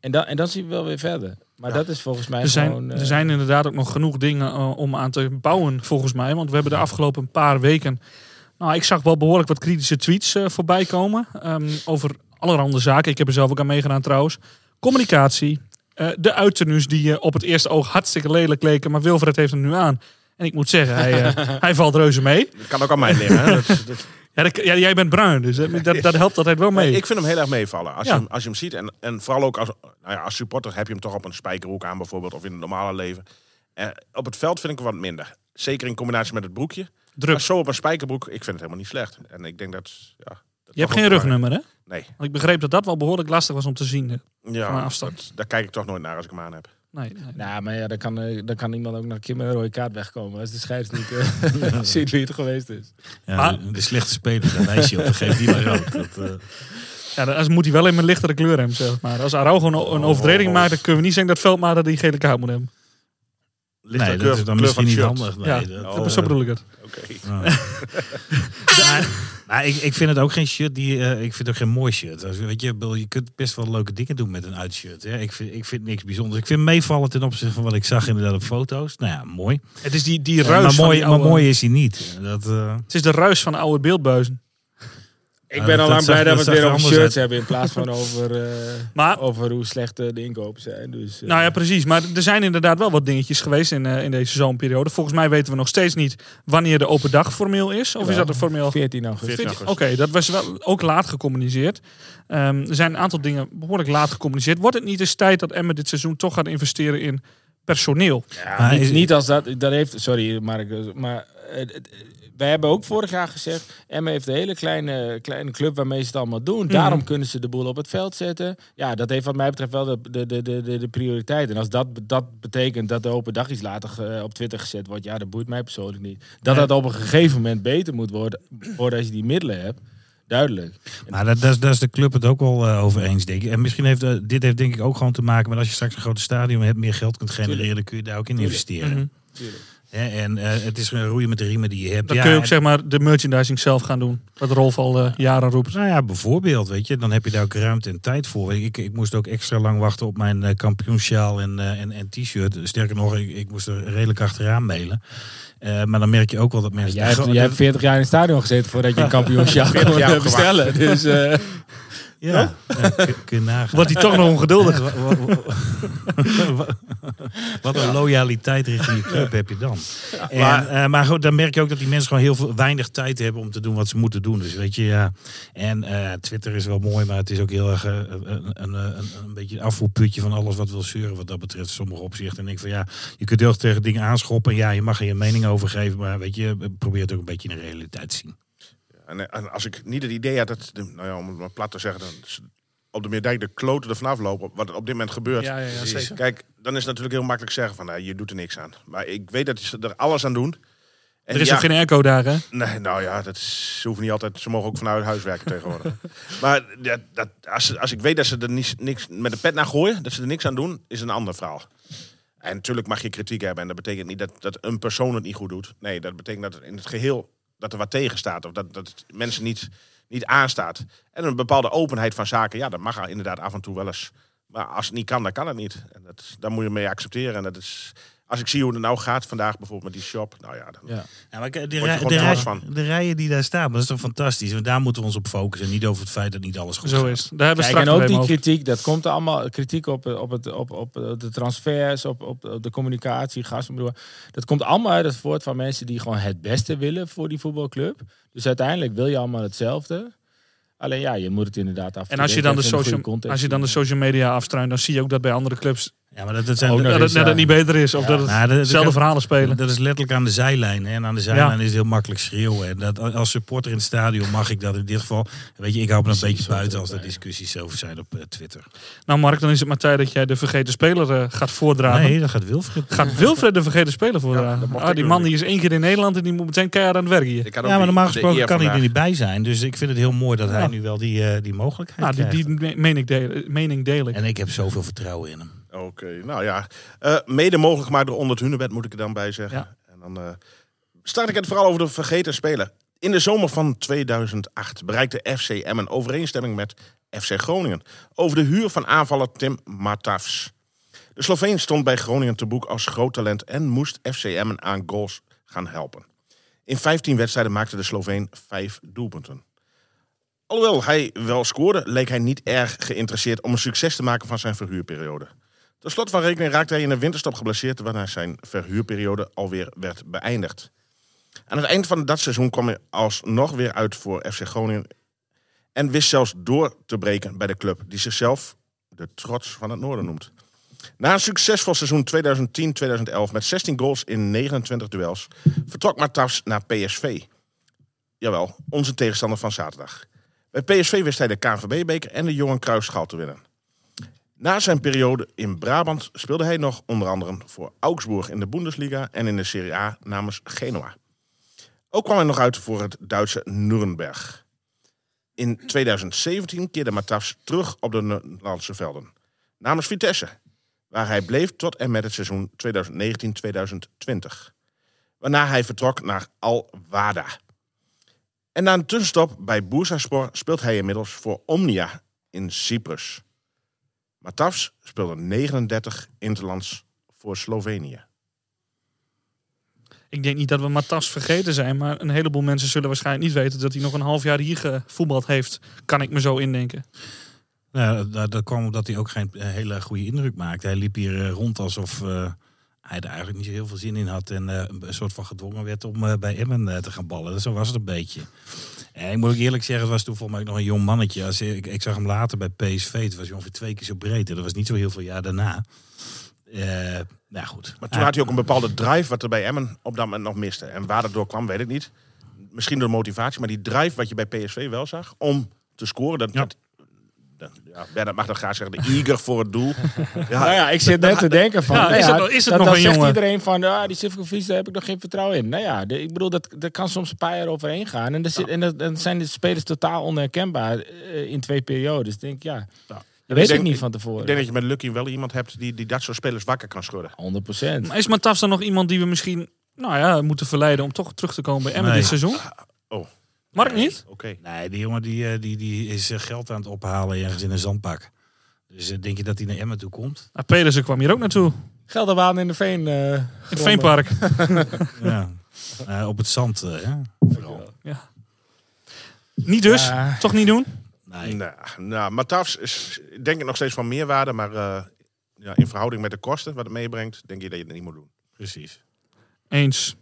En dan, en dan zien we wel weer verder. Maar dat is volgens mij Er zijn, gewoon... eh, er zijn inderdaad ook nog genoeg dingen eh, om aan te bouwen, volgens mij. Want we hebben de afgelopen paar weken... Nou, ik zag wel behoorlijk wat kritische tweets eh, voorbij komen. ehm, over allerhande zaken. Ik heb er zelf ook aan meegedaan trouwens. Communicatie. eh, de uittenues die eh, op het eerste oog hartstikke lelijk leken. Maar Wilfred heeft hem nu aan. En ik moet zeggen, hij, eh, hij valt reuze mee. dat kan ook aan mij liggen. Hè? Dat, dat- Ja, dat- ja, jij bent bruin, dus dat, dat, helpt altijd wel mee. ik vind hem heel erg meevallen. Als, Ja. je, hem, als je hem ziet. En, en vooral ook als, nou ja, als supporter heb je hem toch op een spijkerhoek aan bijvoorbeeld. Of in het normale leven. Eh, op het veld vind ik hem wat minder. Zeker in combinatie met het broekje. Druk. Maar zo op een spijkerbroek, ik vind het helemaal niet slecht. En ik denk dat, ja, dat Je hebt geen rugnummer, hè? Nee. Want ik begreep dat dat wel behoorlijk lastig was om te zien. hè. Van een Ja, afstand. dat- daar kijk ik toch nooit naar als ik hem aan heb. Nee, nee. Nou, maar ja, dan kan, eh, dan kan iemand ook naar Kim met een rode kaart wegkomen. Als de scheids niet eh, ziet wie het geweest is. Ja, Maar- de, de slechte speler, daar wijs je op. Dan geeft die maar rood. Dat, eh, Ja, dan moet hij wel in een lichtere kleur hebben, zeg maar. Als Araujo een, een overtreding maakt, dan kunnen we niet zeggen dat Veldmaat die gele kaart moet hebben. Ligt nee, dat is dan misschien niet handig. Nee, ja, dat- dat- zo bedoel ik het. Oké. maar, maar ik, ik vind het ook geen shirt die. eh, ik vind het ook geen mooi shirt. Als, weet je, je kunt best wel leuke dingen doen met een uitshirt. Hè. Ik, vind, ik vind niks bijzonders. Ik vind meevallen ten opzichte van wat ik zag inderdaad op foto's. Nou ja, mooi. Het is die, die Ja, ruis maar, van mooi maar mooi is hij niet. Dat, eh, Het is de ruis van de oude beeldbuizen. Ik ben al lang blij dat we het weer over er shirts hebben in plaats van over, eh, Maar- over hoe slecht eh, de inkopen zijn. Dus, eh, Nou ja, precies. Maar er zijn inderdaad wel wat dingetjes geweest in, eh, in deze zomerperiode. Volgens mij weten we nog steeds niet wanneer de open dag formeel is. Of is dat er formeel 14 augustus. 14 Oké, dat was wel ook laat gecommuniceerd. Ehm, er zijn een aantal dingen behoorlijk laat gecommuniceerd. Wordt het niet eens tijd dat Emmen dit seizoen toch gaat investeren in personeel? Ja, Maar niet, is- niet als dat, dat heeft, sorry Mark, maar het- wij hebben ook vorig jaar gezegd, Emma heeft een hele kleine, kleine club waarmee ze het allemaal doen. Daarom kunnen ze de boel op het veld zetten. Ja, dat heeft wat mij betreft wel de, de, de, de, de, prioriteit. En als dat, dat betekent dat de open dag iets later ge- op Twitter gezet wordt, ja, dat boeit mij persoonlijk niet. Dat dat op een gegeven moment beter moet worden, worden als je die middelen hebt. Duidelijk. Maar dat, dat, is, dat is de club het ook wel eh, over eens, denk ik. En misschien heeft eh, dit heeft denk ik ook gewoon te maken met als je straks een groot stadion hebt, meer geld kunt genereren, dan kun je daar ook in investeren. Mhm. Hè, en eh, het is een roeien met de riemen die je hebt. Dan Ja, kun je ook en- zeg maar de merchandising zelf gaan doen. Wat Rolf al eh, jaren roept. Nou ja, bijvoorbeeld, weet je, dan heb je daar ook ruimte en tijd voor. Ik, ik moest ook extra lang wachten op mijn eh, kampioensjaal en, eh, en, en t-shirt. Sterker nog, ik, ik moest er redelijk achteraan mailen. Eh, maar dan merk je ook wel dat mensen... Jij hebt, jij hebt 40 jaar in het stadion gezeten voordat je een kampioenschap 40 kon bestellen. Dus, eh, ja, ja, kun, kun je nagaan. Wordt hij toch nog ongeduldig? Wat, een loyaliteit richting je club heb je dan. En, maar- maar, maar goed, dan merk je ook dat die mensen gewoon heel veel, weinig tijd hebben om te doen wat ze moeten doen. Dus weet je, ja. En eh, Twitter is wel mooi, maar het is ook heel erg eh, een, een, een, een beetje een afvoerputje van alles wat wil zeuren wat dat betreft. in Sommige opzichten. En ik van ja, je kunt heel erg tegen dingen aanschoppen. En ja, je mag er je mening over geven. Maar weet je, probeer het ook een beetje in de realiteit te zien. En, en als ik niet het idee had dat, nou ja, om het maar plat te zeggen, dan op de Meerdijk de kloten er vanaf lopen, wat er op dit moment gebeurt. Ja, ja, ja, zeker. Kijk, dan is het natuurlijk heel makkelijk zeggen van, nou, je doet er niks aan. Maar ik weet dat ze er alles aan doen. En Er is ja, ook geen airco daar, hè? Nee, nou ja, dat is, ze hoeven niet altijd, ze mogen ook vanuit huis werken tegenwoordig. maar ja, dat, als, als ik weet dat ze er niets, niks met de pet naar gooien, dat ze er niks aan doen, is een ander verhaal. En natuurlijk mag je kritiek hebben en dat betekent niet dat, dat een persoon het niet goed doet. Nee, dat betekent dat in het geheel dat er wat tegen staat of dat, dat mensen niet, niet aanstaat. En een bepaalde openheid van zaken, ja, dat mag er inderdaad af en toe wel eens. Maar als het niet kan, dan kan het niet. En dat, daar moet je mee accepteren. En dat is, als ik zie hoe het nou gaat vandaag bijvoorbeeld met die shop, nou ja, dan, ja. Ja, maar kijk, de, rij- gewoon de, rij- trots van. de rijen die daar staan, dat is toch fantastisch. Want daar moeten we ons op focussen. En niet over het feit dat niet alles goed Zo gaat. is. Daar hebben we Kijk, straks en ook die over. kritiek, dat komt allemaal, kritiek op, op, het, op, op de transfers, op, op, op de communicatie, gasten. Dat komt allemaal uit het voort van mensen die gewoon het beste willen voor die voetbalclub. Dus uiteindelijk wil je allemaal hetzelfde. Alleen ja, je moet het inderdaad af. En als je, dan de social, als je dan de social media afstruint, dan zie je ook dat bij andere clubs Ja, maar dat, dat zijn dat dat, het niet beter is. Of dat het Nou, dezelfde verhalen spelen. dat is letterlijk aan de zijlijn. Hè? En aan de zijlijn is het heel makkelijk schreeuwen. En dat, als supporter in het stadion mag ik dat in dit geval. Weet je, ik hou me een beetje buiten als er discussies over zijn op eh, Twitter. Nou Mark, dan is het maar tijd dat jij de vergeten speler eh, gaat voordragen. Nee, dat gaat Wilfried. Gaat Wilfred de vergeten speler voordragen? ah, die man die is één keer in Nederland en die moet meteen keihard aan het werk hier. Ja, maar die- normaal gesproken kan hij er niet bij zijn. Dus ik vind het heel mooi dat hij nu wel die, eh, die mogelijkheid Nou, die, krijgt. die me- mening, deel, mening deel ik. En ik heb zoveel vertrouwen in hem. Oké, nou ja. Eh, mede mogelijk gemaakt door Onder het Hunebed, moet ik er dan bij zeggen. Ja. En dan eh start ik het vooral over de vergeten speler. In de zomer van 2008 bereikte FC Emmen overeenstemming met FC Groningen over de huur van aanvaller Tim Matafs. De Sloveen stond bij Groningen te boek als groot talent en moest FC Emmen aan goals gaan helpen. In 15 wedstrijden maakte de Sloveen 5 doelpunten. Alhoewel hij wel scoorde, leek hij niet erg geïnteresseerd om een succes te maken van zijn verhuurperiode. Ten slot van rekening raakte hij in de winterstop geblesseerd, waarna zijn verhuurperiode alweer werd beëindigd. Aan het eind van dat seizoen kwam hij alsnog weer uit voor FC Groningen en wist zelfs door te breken bij de club, die zichzelf de trots van het noorden noemt. Na een succesvol seizoen 2010-2011 met 16 goals in 29 duels vertrok Matafs naar PSV. Jawel, onze tegenstander van zaterdag. Bij PSV wist hij de KNVB-beker en de Johan Cruijffschaal te winnen. Na zijn periode in Brabant speelde hij nog onder andere voor Augsburg in de Bundesliga en in de Serie A namens Genoa. Ook kwam hij nog uit voor het Duitse Nuremberg. In 2017 keerde Matafs terug op de Nederlandse velden. Namens Vitesse, waar hij bleef tot en met het seizoen 2019-2020. Waarna hij vertrok naar Al-Wada. En na een tussenstop bij Bursaspor speelt hij inmiddels voor Omnia in Cyprus. Matafs speelde 39 interlands voor Slovenië. Ik denk niet dat we Matas vergeten zijn, maar een heleboel mensen zullen waarschijnlijk niet weten dat hij nog een half jaar hier gevoetbald heeft. Kan ik me zo indenken. Nou, dat, dat kwam omdat hij ook geen eh, hele goede indruk maakte. Hij liep hier eh, rond alsof eh, hij er eigenlijk niet zo heel veel zin in had. En eh, een soort van gedwongen werd om eh, bij Emmen eh, te gaan ballen. Zo was het een beetje. En ik moet ook eerlijk zeggen, het was toen volgens mij nog een jong mannetje. Als, ik, ik zag hem later bij PSV. Het was ongeveer twee keer zo breed. En Dat was niet zo heel veel jaar daarna. Nou goed. Maar toen had hij ook een bepaalde drive wat er bij Emmen op dat moment nog miste. En waar dat door kwam, weet ik niet. Misschien door motivatie, maar die drive wat je bij PSV wel zag om te scoren, dat, Ja. dat- ja, Bernard mag dat graag zeggen, de eager voor het doel. Ja, Nou ja, ik zit net te denken van... Ja, nou is het nog- is het dat- nog dan een zegt jongen? iedereen van, ah, die Sivkovic, daar heb ik nog geen vertrouwen in. Nou ja, de- ik bedoel, dat, dat kan soms een paar jaar overheen gaan. En, er zit, en dat- dan zijn de spelers totaal onherkenbaar eh, in twee periodes. Ik denk, ja, dat weet ik, denk- niet van tevoren. Ik denk dat je met Lucky wel iemand hebt die, die dat soort spelers wakker kan schudden. 100 procent. Maar is Matas dan nog iemand die we misschien nou ja, moeten verleiden om toch terug te komen bij Emmen Nee. dit seizoen? Oh. Mark niet? Oké. Nee, die jongen die, eh, die, die is eh, geld aan het ophalen ergens in een zandpak. Dus eh, denk je dat hij naar Emmen toe komt? Nou, Pedersen kwam hier ook naartoe. Gelderwaan in de Veen. eh, In het Veenpark. ja. Op het zand, ja. Vooral. Niet dus. Ja. Toch niet doen? Nee. Nou, nou Matafs is denk ik nog steeds van meerwaarde, maar eh, ja, in verhouding met de kosten wat het meebrengt, denk je dat je het niet moet doen. Precies. Eens.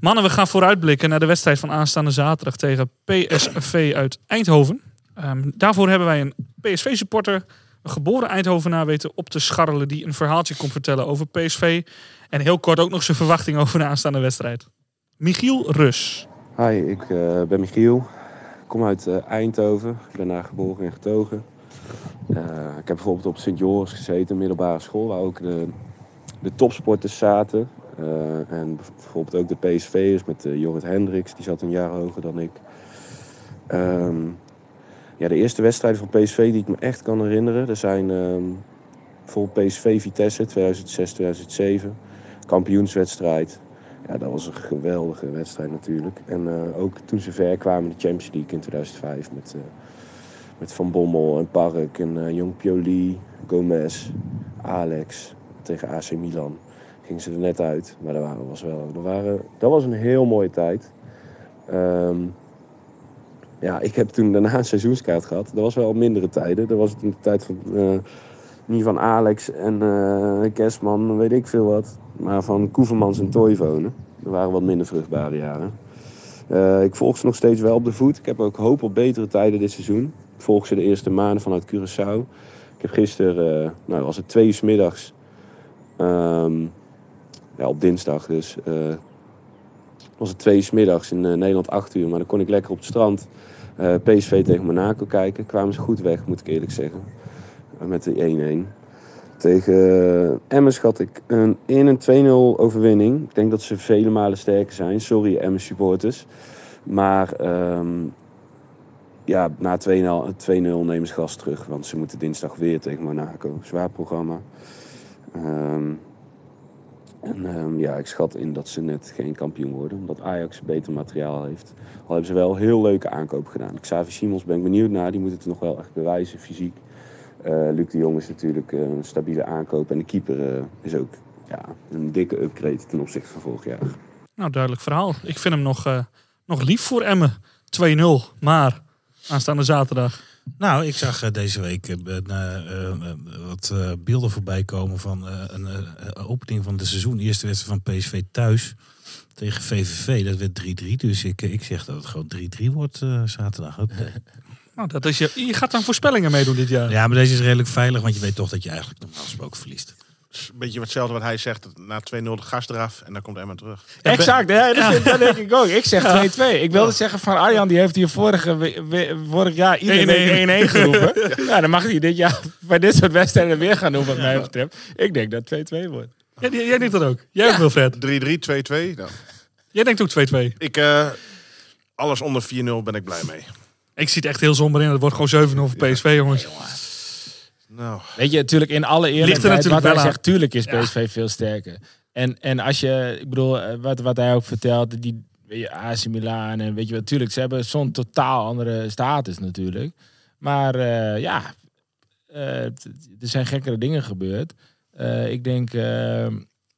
Mannen, we gaan vooruitblikken naar de wedstrijd van aanstaande zaterdag tegen PSV uit Eindhoven. Ehm, daarvoor hebben wij een PSV-supporter, een geboren Eindhovenaar, weten op te scharrelen die een verhaaltje komt vertellen over PSV. En heel kort ook nog zijn verwachting over de aanstaande wedstrijd. Michiel Rus. Hi, ik eh, ben Michiel. Ik kom uit eh, Eindhoven. Ik ben daar geboren en getogen. Eh, ik heb bijvoorbeeld op Sint Joris gezeten, middelbare school, waar ook de, de topsporters zaten. Eh, en bijvoorbeeld ook de PSV'ers met uh, Jorrit Hendricks, die zat een jaar hoger dan ik. Ehm, ja, de eerste wedstrijden van PSV die ik me echt kan herinneren, er zijn ehm, bijvoorbeeld PSV Vitesse 2006-2007, kampioenswedstrijd. Ja, dat was een geweldige wedstrijd natuurlijk. En eh, ook toen ze ver kwamen in de Champions League in 2005 met, met Van Bommel en Park en Jong Pioli, Gomez, Alex tegen AC Milan. Gingen ze er net uit, maar dat, waren, was, wel, dat, waren, dat was een heel mooie tijd. Ehm, ja, ik heb toen daarna een seizoenskaart gehad. Dat was wel mindere tijden. Dat was in de tijd van, eh, niet van Alex en eh Kerstman, weet ik veel wat. Maar van Koevermans en Toivonen. Dat waren wat minder vruchtbare jaren. Eh, ik volg ze nog steeds wel op de voet. Ik heb ook hoop op betere tijden dit seizoen. Ik volg ze de eerste maanden vanuit Curaçao. Ik heb gisteren, eh, nou was het twee uur middags, ehm, ja, op dinsdag dus, eh, was het twee uur middags in eh, Nederland 8 uur. Maar dan kon ik lekker op het strand eh, PSV tegen Monaco kijken. Kwamen ze goed weg, moet ik eerlijk zeggen. Met de 1-1. Tegen uh, Emmen schat ik een 1 en 2-0 overwinning. Ik denk dat ze vele malen sterker zijn. Sorry Emmen supporters. Maar ehm, ja, na 2-0 2-0 nemen ze gas terug. Want ze moeten dinsdag weer tegen Monaco. Zwaar programma. Ehm, en ehm, ja, ik schat in dat ze net geen kampioen worden. Omdat Ajax beter materiaal heeft. Al hebben ze wel heel leuke aankoop gedaan. Xavi Simons ben ik benieuwd naar. Die moet het nog wel echt bewijzen fysiek. Uh, Luc de Jong is natuurlijk uh, een stabiele aankoop. En de keeper uh, is ook ja, een dikke upgrade ten opzichte van vorig jaar. Nou, duidelijk verhaal. Ik vind hem nog, nog lief voor Emmen. 2-0. Maar aanstaande zaterdag. Nou, ik zag uh, deze week uh, wat beelden voorbij komen van een opening van de seizoen. Eerste wedstrijd van PSV thuis tegen VVV. Dat werd 3-3. Dus ik, ik zeg dat het gewoon 3-3 wordt zaterdag. Nou, dat is je, je gaat dan voorspellingen meedoen dit jaar. Ja, maar deze is redelijk veilig, want je weet toch dat je eigenlijk normaal gesproken verliest. Is een beetje hetzelfde wat hij zegt. Na 2-0 de gas eraf en dan komt Emmen terug. Exact, ja, dat, vind- dat denk ik ook. Ik zeg 2-2. Ik wilde zeggen van Arjan, die heeft hier vorige, we- we- vorig jaar iedereen 1-1 geroepen. Ja, dan mag hij dit jaar bij dit soort wedstrijden weer gaan doen wat mij betreft. Ik denk dat 2-2 wordt. Jij, jij denkt dat ook. Jij ook, Wilfred. 3-3, 2-2. Nou, Jij denkt ook 2-2. ik, eh, alles onder 4-0 ben ik blij mee. Ik zie het echt heel somber in. Het wordt gewoon 7-0 voor PSV, jongens. Nou, Weet je, natuurlijk in alle Ligt er eerlijkheid, natuurlijk wat hij zegt, tuurlijk is PSV veel sterker. En, en als je, ik bedoel, eh, wat, wat hij ook vertelt, die weet je, AC Milan en weet je wat, tuurlijk, ze hebben zo'n totaal andere status natuurlijk. Maar eh, ja, eh, er zijn gekkere dingen gebeurd. Eh, ik denk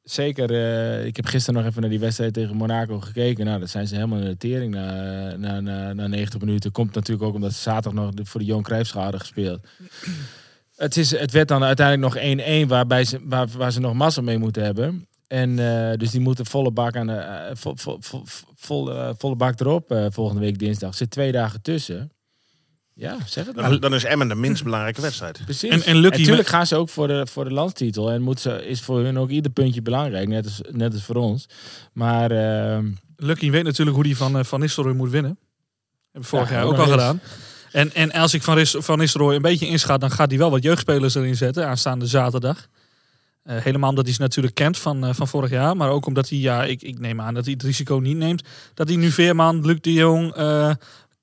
zeker, eh, ik heb gisteren nog even naar die wedstrijd tegen Monaco gekeken. Nou, dat zijn ze helemaal in de tering na, na, na, na 90 minuten. Komt natuurlijk ook omdat ze zaterdag nog voor de Johan Cruijffschaal hadden gespeeld. Het, is, het werd dan uiteindelijk nog 1-1, waarbij ze, waar, waar ze nog massa mee moeten hebben. En eh, dus die moeten volle bak aan de, vo, vo, vo- vol, eh, volle bak erop eh, volgende week dinsdag. Er zit twee dagen tussen. Ja, zeg het maar. dan, dan is Emmen de minst belangrijke wedstrijd. Precies. En- en Lucky natuurlijk gaan ze ook voor de, voor de landstitel. En moet ze, is voor hun ook ieder puntje belangrijk. Net als, net als voor ons. Maar ehm, Lucky weet natuurlijk hoe die van, van Nistelrooy moet winnen. Hebben we vorig Ja, jaar ook al eens. gedaan. En, en als ik van, Ris, van Nistelrooy een beetje inschat, dan gaat hij wel wat jeugdspelers erin zetten aanstaande zaterdag. Eh, helemaal omdat hij ze natuurlijk kent van, eh, van vorig jaar. Maar ook omdat hij, ja, ik, ik neem aan dat hij het risico niet neemt. Dat hij nu Veerman, Luc de Jong,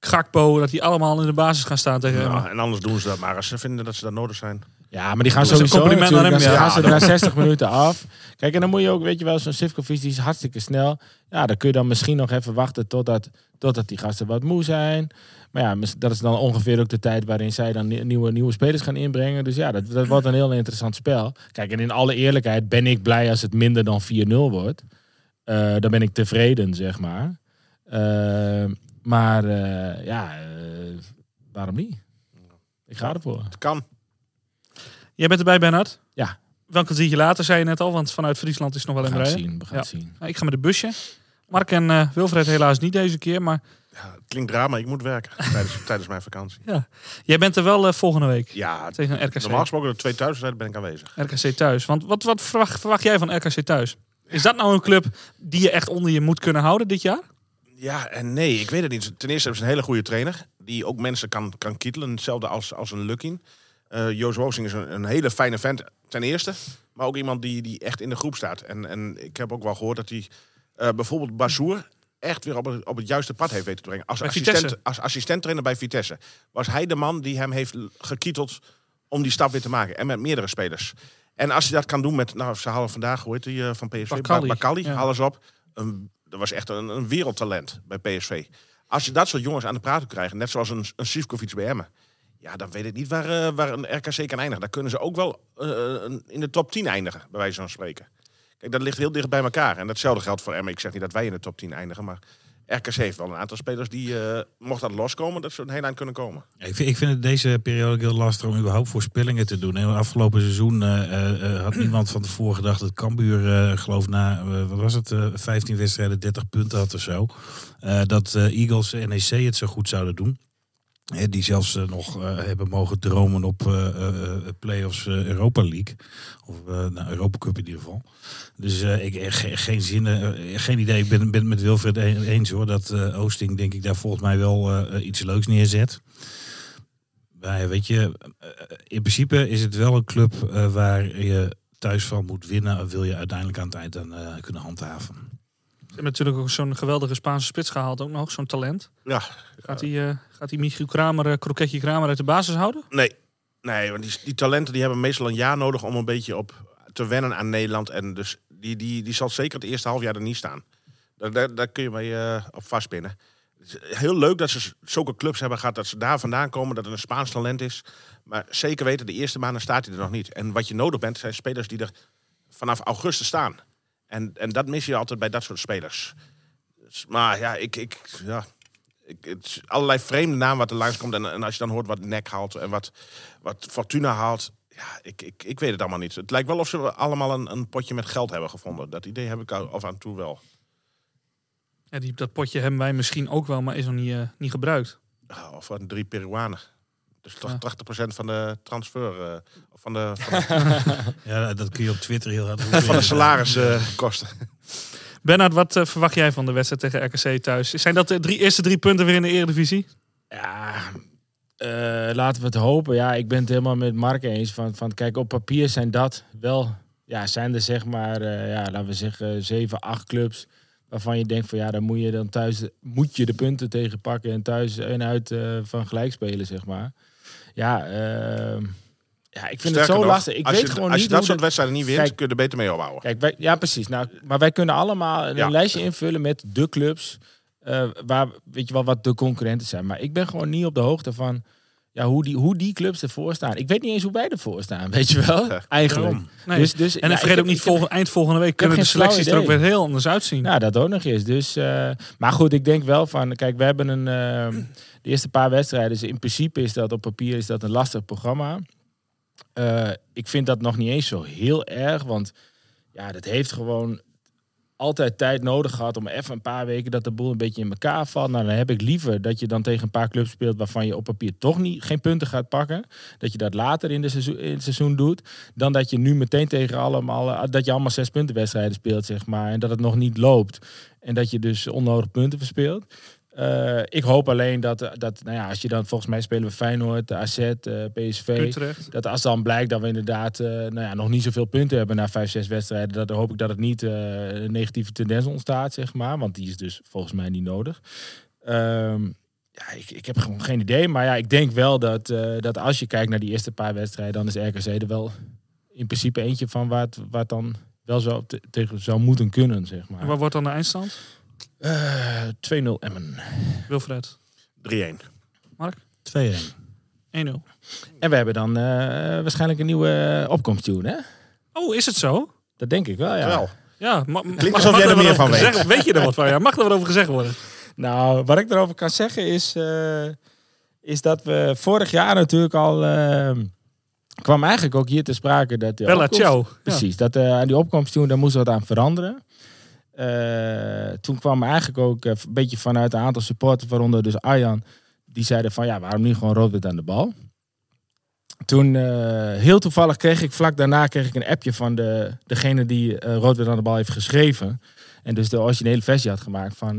Gakpo, dat die allemaal in de basis gaan staan tegen hem. Nou, en anders doen ze dat maar als ze vinden dat ze dat nodig zijn. Ja, maar die gaan sowieso compliment hem, ja. gaan ze er na 60 minuten af. Kijk, en dan moet je ook, weet je wel, zo'n Sivkovic die is hartstikke snel. Ja, dan kun je dan misschien nog even wachten totdat, totdat die gasten wat moe zijn. Maar ja, dat is dan ongeveer ook de tijd waarin zij dan nie- nieuwe, nieuwe spelers gaan inbrengen. Dus ja, dat, dat wordt een heel interessant spel. Kijk, en in alle eerlijkheid ben ik blij als het minder dan 4-0 wordt. Eh, dan ben ik tevreden, zeg maar. Eh, maar eh, ja, waarom niet? Ik ga ervoor. Het kan. Jij bent erbij, Bernard? Ja. Welke zie je later, zei je net al, want vanuit Friesland is het nog wel We in gaan het rijden. zien. We gaan Ja. het zien. Nou, ik ga met de busje. Mark en eh, Wilfred helaas niet deze keer, maar Ja, het klinkt drama, ik moet werken tijdens, tijdens mijn vakantie. jij bent er wel eh, volgende week Ja, tegen RKC. normaal gesproken de twee thuiswedstrijden ben ik aanwezig. RKC thuis. Want wat, wat verwacht, verwacht jij van RKC thuis? Is dat nou een club die je echt onder je moet kunnen houden dit jaar? Ja en nee, ik weet het niet. Ten eerste hebben ze een hele goede trainer. Die ook mensen kan, kan kietelen. Hetzelfde als, als een Lukking. Eh Joost Woosing is een, een hele fijne vent ten eerste. Maar ook iemand die, die echt in de groep staat. En, en ik heb ook wel gehoord dat hij eh, bijvoorbeeld Bazoer echt weer op het, op het juiste pad heeft weten te brengen. Als, Bij assistent, Vitesse. als assistent-trainer bij Vitesse was hij de man die hem heeft gekieteld om die stap weer te maken. En met meerdere spelers. En als hij dat kan doen met, nou, ze halen vandaag, hoe heet die eh, van PSV? Bakali. Bakali, Ja. ze op. Een, dat was echt een, een wereldtalent bij PSV. Als je dat soort jongens aan de praat krijgt, net zoals een, een Sivkovic bij Emmen. Ja, dan weet ik niet waar, eh, waar een RKC kan eindigen. Dan kunnen ze ook wel eh, een- in de top 10 eindigen, bij wijze van spreken. Kijk, dat ligt heel dicht bij elkaar. En datzelfde geldt voor Emmen. Ik zeg niet dat wij in de top 10 eindigen, maar RKC heeft wel een aantal spelers die, eh, mocht dat loskomen, dat ze een heel eind kunnen komen. Ik vind, ik vind het deze periode heel lastig om überhaupt voorspellingen te doen. En het afgelopen seizoen eh, eh, eh, had niemand van tevoren gedacht dat Cambuur, eh geloof na, eh, wat was het, eh 15 wedstrijden 30 punten had of zo. Eh, dat eh, Eagles en NEC het zo goed zouden doen. Die zelfs eh, nog eh, hebben mogen dromen op eh play-offs Europa League. Of nou, Europa Cup in ieder geval. Dus ik ge- geen zin, geen idee. Ik ben, ben het met Wilfred e- eens hoor. Dat Oosting denk ik daar volgens mij wel iets leuks neerzet. Maar weet je, in principe is het wel een club waar je thuis van moet winnen. Wil je uiteindelijk aan het eind eh, kunnen handhaven. Natuurlijk ook zo'n geweldige Spaanse spits gehaald, ook nog, zo'n talent. Ja, Gaat die, eh, gaat die Michiel Kramer, eh, Kroketje Kramer uit de basis houden? Nee, nee want die, die talenten die hebben meestal een jaar nodig om een beetje op te wennen aan Nederland. En dus die, die, die zal zeker het eerste half jaar er niet staan. Daar, daar, daar kun je mee eh, op vastpinnen. Het is heel leuk dat ze zulke clubs hebben gehad, dat ze daar vandaan komen, dat het een Spaans talent is. Maar zeker weten, de eerste maanden staat hij er nog niet. En wat je nodig bent, zijn spelers die er vanaf augustus staan. En, en dat mis je altijd bij dat soort spelers. Dus, maar ja, ik, ik, ja, ik, het is allerlei vreemde namen wat er langskomt. En, en als je dan hoort wat NEC haalt en wat, wat Fortuna haalt. Ja, ik, ik, ik weet het allemaal niet. Het lijkt wel of ze allemaal een, een potje met geld hebben gevonden. Dat idee heb ik af en toe wel. Ja, die, dat potje hebben wij misschien ook wel, maar is nog niet, eh, niet gebruikt. Ah, Of wat drie Peruanen. Dus toch 80% van de transfer, eh, van de, van de, Ja, dat kun je op Twitter heel hard van de salariskosten. Bernard, wat eh, verwacht jij van de wedstrijd tegen RKC thuis? Zijn dat de drie, eerste drie punten weer in de Eredivisie? Ja, eh, laten we het hopen. Ja, ik ben het helemaal met Mark eens. Van, van, kijk, op papier zijn dat wel... Ja, zijn er zeg maar, eh, ja, laten we zeggen, zeven, acht clubs... waarvan je denkt van ja, dan moet je dan thuis moet je de punten tegen pakken... en thuis en uit eh, van gelijk spelen, zeg maar. Ja, eh, ja ik vind Sterker het zo nog, lastig. Ik als weet je, gewoon als niet je dat soort de- wedstrijden niet wint, Kijk- kun je er beter mee opbouwen. Kijk, wij, ja, precies. Nou, maar wij kunnen allemaal een Ja. lijstje invullen met de clubs. eh, waar, weet je wel, wat de concurrenten zijn. Maar ik ben gewoon niet op de hoogte van ja, hoe, die, hoe die clubs ervoor staan. Ik weet niet eens hoe wij ervoor staan, weet je wel? Ja, Eigenlijk. Nee. Dus, dus, En ja, vergeet ook niet, volgende, eind volgende week kunnen de selecties er ook weer heel anders uitzien. Ja, dat ook nog eens. Dus, eh, maar goed, ik denk wel van, kijk, we hebben een, eh, de eerste paar wedstrijden. Dus in principe is dat op papier is dat een lastig programma. Eh, ik vind dat nog niet eens zo heel erg, want ja, dat heeft gewoon altijd tijd nodig gehad om even een paar weken dat de boel een beetje in elkaar valt. Nou, dan heb ik liever dat je dan tegen een paar clubs speelt waarvan je op papier toch niet, geen punten gaat pakken. Dat je dat later in, de seizoen, in het seizoen doet. Dan dat je nu meteen tegen allemaal, eh, dat je allemaal zes punten wedstrijden speelt, zeg maar. En dat het nog niet loopt. En dat je dus onnodig punten verspeelt. Eh, ik hoop alleen dat, dat, nou ja, als je dan volgens mij spelen we Feyenoord, AZ, eh, PSV. Utrecht. Dat als dan blijkt dat we inderdaad eh, nou ja, nog niet zoveel punten hebben na vijf, zes wedstrijden, dat, dan hoop ik dat het niet eh, een negatieve tendens ontstaat, zeg maar. Want die is dus volgens mij niet nodig. Ehm, ja, ik, ik heb gewoon geen idee. Maar ja, ik denk wel dat, eh, dat als je kijkt naar die eerste paar wedstrijden, dan is RKC er wel in principe eentje van waar het, waar het dan wel zo te- tegen zou moeten kunnen, zeg En maar. wat wordt dan de eindstand? Eh, 2-0 Emmen. Wilfred. 3-1. 2-1. 1-0. En we hebben dan eh, waarschijnlijk een nieuwe opkomsttune, hè? Oh, is het zo? Dat denk ik wel, ja. Wel. Ja, ma- mag- alsof jij er wat meer over van weet. gezegd- Weet je er wat van? Ja, mag er wat over gezegd worden? Nou, wat ik erover kan zeggen is, eh, is dat we vorig jaar natuurlijk al eh, kwam eigenlijk ook hier te sprake dat de Bella opkomst- ciao. Precies, dat eh, aan die opkomst toen daar moest wat aan veranderen. Eh, toen kwam eigenlijk ook eh, een beetje vanuit een aantal supporters, waaronder dus Arjan, die zeiden van ja, waarom niet gewoon rood-wit aan de bal? Toen, eh, heel toevallig kreeg ik vlak daarna kreeg ik een appje van de, degene die rood-wit aan de bal heeft geschreven. En dus de originele versie had gemaakt van,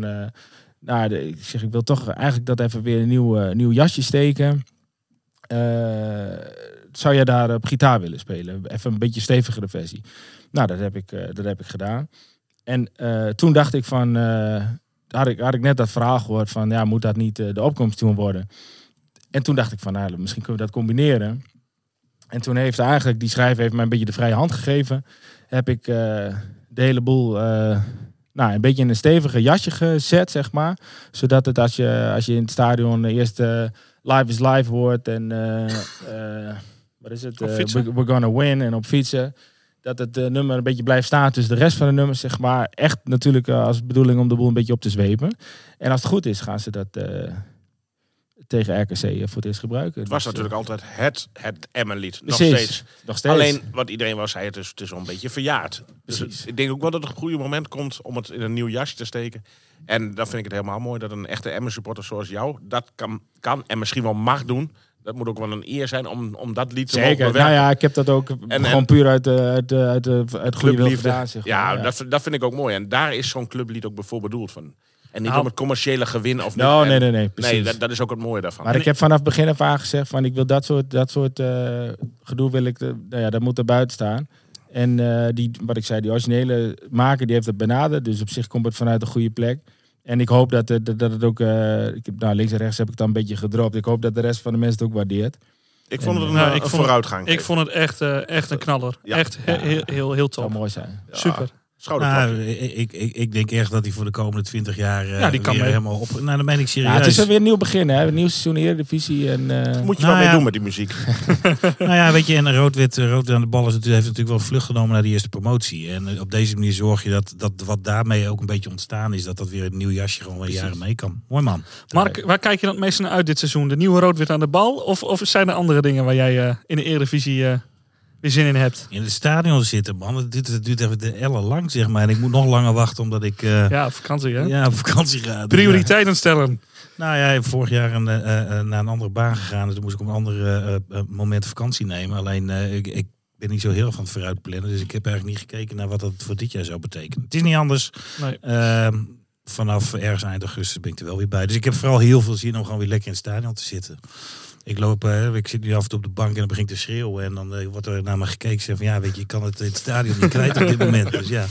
nou, ik zeg, ik wil toch eigenlijk dat even weer een nieuw, nieuw jasje steken. Zou jij daar op gitaar willen spelen? Even een beetje stevigere versie. Nou, dat heb ik, dat heb ik gedaan. En eh, toen dacht ik van, eh, had, ik, had ik net dat verhaal gehoord van, ja, moet dat niet eh, de opkomst toen worden? En toen dacht ik van, nou, misschien kunnen we dat combineren. En toen heeft eigenlijk, die schrijver heeft mij een beetje de vrije hand gegeven. Heb ik de hele boel, nou, een beetje in een stevige jasje gezet, zeg maar. Zodat het als je, als je in het stadion eerst live is live hoort en, wat is het? We're gonna win en op fietsen dat het eh, nummer een beetje blijft staan tussen de rest van de nummers, zeg maar. Echt natuurlijk eh, als bedoeling om de boel een beetje op te zwepen. En als het goed is, gaan ze dat eh, tegen RKC voor het eerst gebruiken. Het was Dus, natuurlijk altijd het, het Emmen-lied. Nog nog steeds. Alleen, wat iedereen wel zei, het is, het is wel een beetje verjaard. Dus het- ik denk ook wel dat het een goede moment komt om het in een nieuw jasje te steken. En dan vind ik het helemaal mooi dat een echte Emmen-supporter zoals jou dat kan, kan en misschien wel mag doen. Dat moet ook wel een eer zijn om, om dat lied te mogen Zeker. bewerken. Nou ja, ik heb dat ook en- gewoon puur uit, de uit, de uit, de uit goede wil Clubliefde. gedaan. Zeg maar. Ja, Dat, dat vind ik ook mooi. En daar is zo'n clublied ook voor bedoeld van. En niet Nou. om het commerciële gewin of Nou, niet. nee, nee, nee. Precies. Nee, dat, dat is ook het mooie daarvan. Maar ik heb vanaf begin af aan gezegd van ik wil dat soort, dat soort eh, gedoe wil ik, de, nou ja, dat moet er buiten staan. En eh, die, wat ik zei, die originele maker die heeft het benaderd. Dus op zich komt het vanuit een goede plek. En ik hoop dat, het- dat, dat het ook, eh, ik heb, nou, links en rechts heb ik het dan een beetje gedropt. Ik hoop dat de rest van de mensen het ook waardeert. ik vond het een, Nou, eh, ik een vond- vooruitgang. Ik vond het echt, eh, echt een knaller. Ja. Echt he- heel, heel, heel Het zou mooi zijn. Ja, Super. Nou, ik, ik, ik denk echt dat hij voor de komende 20 jaar eh Ja, die kan weer mee. helemaal op. Nou, dan ben ik serieus. Ja, het is weer een nieuw begin, hè? Een nieuw seizoen Eredivisie. En, eh, Moet je Nou wat mee doen met die muziek. Nou ja, weet je, en rood-wit, eh, rood aan de bal is natuurlijk, heeft natuurlijk wel vlucht genomen naar die eerste promotie. En op deze manier zorg je dat, dat wat daarmee ook een beetje ontstaan is, dat dat weer een nieuw jasje gewoon weer jaren mee kan. Mooi man. Mark, waar kijk je dan het meest naar uit dit seizoen? De nieuwe rood-wit aan de bal? Of, of zijn er andere dingen waar jij eh, in de Eredivisie eh, weer zin in hebt. In het stadion zitten, man. Het duurt, het duurt even de ellen lang, zeg maar. En ik moet nog langer wachten omdat ik eh, Ja, op vakantie hè. ja, op vakantie ga. Dus, Prioriteiten stellen. Nou ja, ik heb vorig jaar een, eh, eh, naar een andere baan gegaan. Dus toen moest ik op een ander eh, eh, moment vakantie nemen. Alleen eh, ik, ik ben niet zo heel van het vooruitplannen. Dus ik heb eigenlijk niet gekeken naar wat dat voor dit jaar zou betekenen. Het is niet anders. Nee. Ehm, vanaf ergens eind augustus ben ik er wel weer bij. Dus ik heb vooral heel veel zin om gewoon weer lekker in het stadion te zitten. Ik loop, eh, ik zit nu af en toe op de bank en dan begin ik te schreeuwen. En dan eh, wordt er naar me gekeken. Zeg van ja, weet je, je kan het in het stadion niet krijgen op dit moment. Dus ja.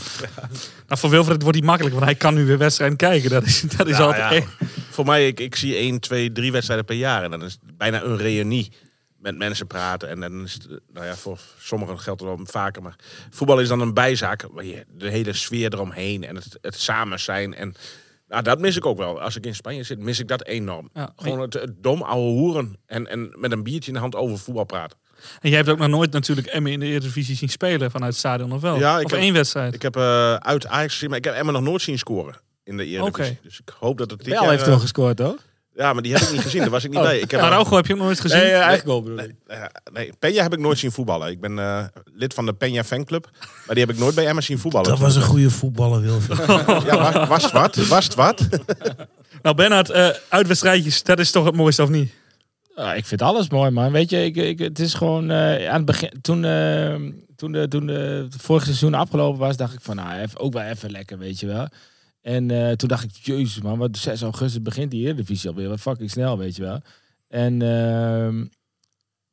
Nou, voor Wilfred wordt die makkelijk, want hij kan nu weer wedstrijden kijken. Dat is, dat is Nou altijd ja. Voor mij, ik, ik zie 1, 2, 3 wedstrijden per jaar. En dan is het bijna een reunie. Met mensen praten. En dan is het, nou ja, voor sommigen geldt het wel vaker. Maar voetbal is dan een bijzaak. Waar je de hele sfeer eromheen. En het, het samen zijn. En nou, dat mis ik ook wel. Als ik in Spanje zit, mis ik dat enorm. Ja. Gewoon het, het dom ouwe hoeren. En, en met een biertje in de hand over voetbal praten. En jij hebt ook nog nooit natuurlijk Emmen in de Eredivisie zien spelen vanuit het stadion, of wel? Ja, ik of heb- één wedstrijd. Ik heb eh, uit Ajax gezien, maar ik heb Emmen nog nooit zien scoren. In de Eredivisie. Oké. Dus ik hoop dat het jaar, heeft eh, toch gescoord, toch? Ja, maar die heb ik niet gezien. Daar was ik niet bij. Ik heb, Araujo heb je ook nooit gezien? Nee, eh, eigen goal bedoel ik. Nee, eh, nee, Peña heb ik nooit zien voetballen. Ik ben eh, lid van de Peña fanclub. Maar die heb ik nooit bij Emma zien voetballen. Dat was een goede voetballer, Wilfried. Ja, was, wat? Was het wat? Nou, Bernhard, eh uitwedstrijdjes, dat is toch het mooiste, of niet? Ja, ik vind alles mooi, man. Weet je, ik, ik, het is gewoon eh, aan het begin. Toen, eh, toen, de, toen de, het vorige seizoen afgelopen was, dacht ik van, nou, even, ook wel even lekker, weet je wel. En eh, toen dacht ik, jezus man, wat 6 augustus begint die Eredivisie alweer. Wat fucking snel, weet je wel. En, ehm,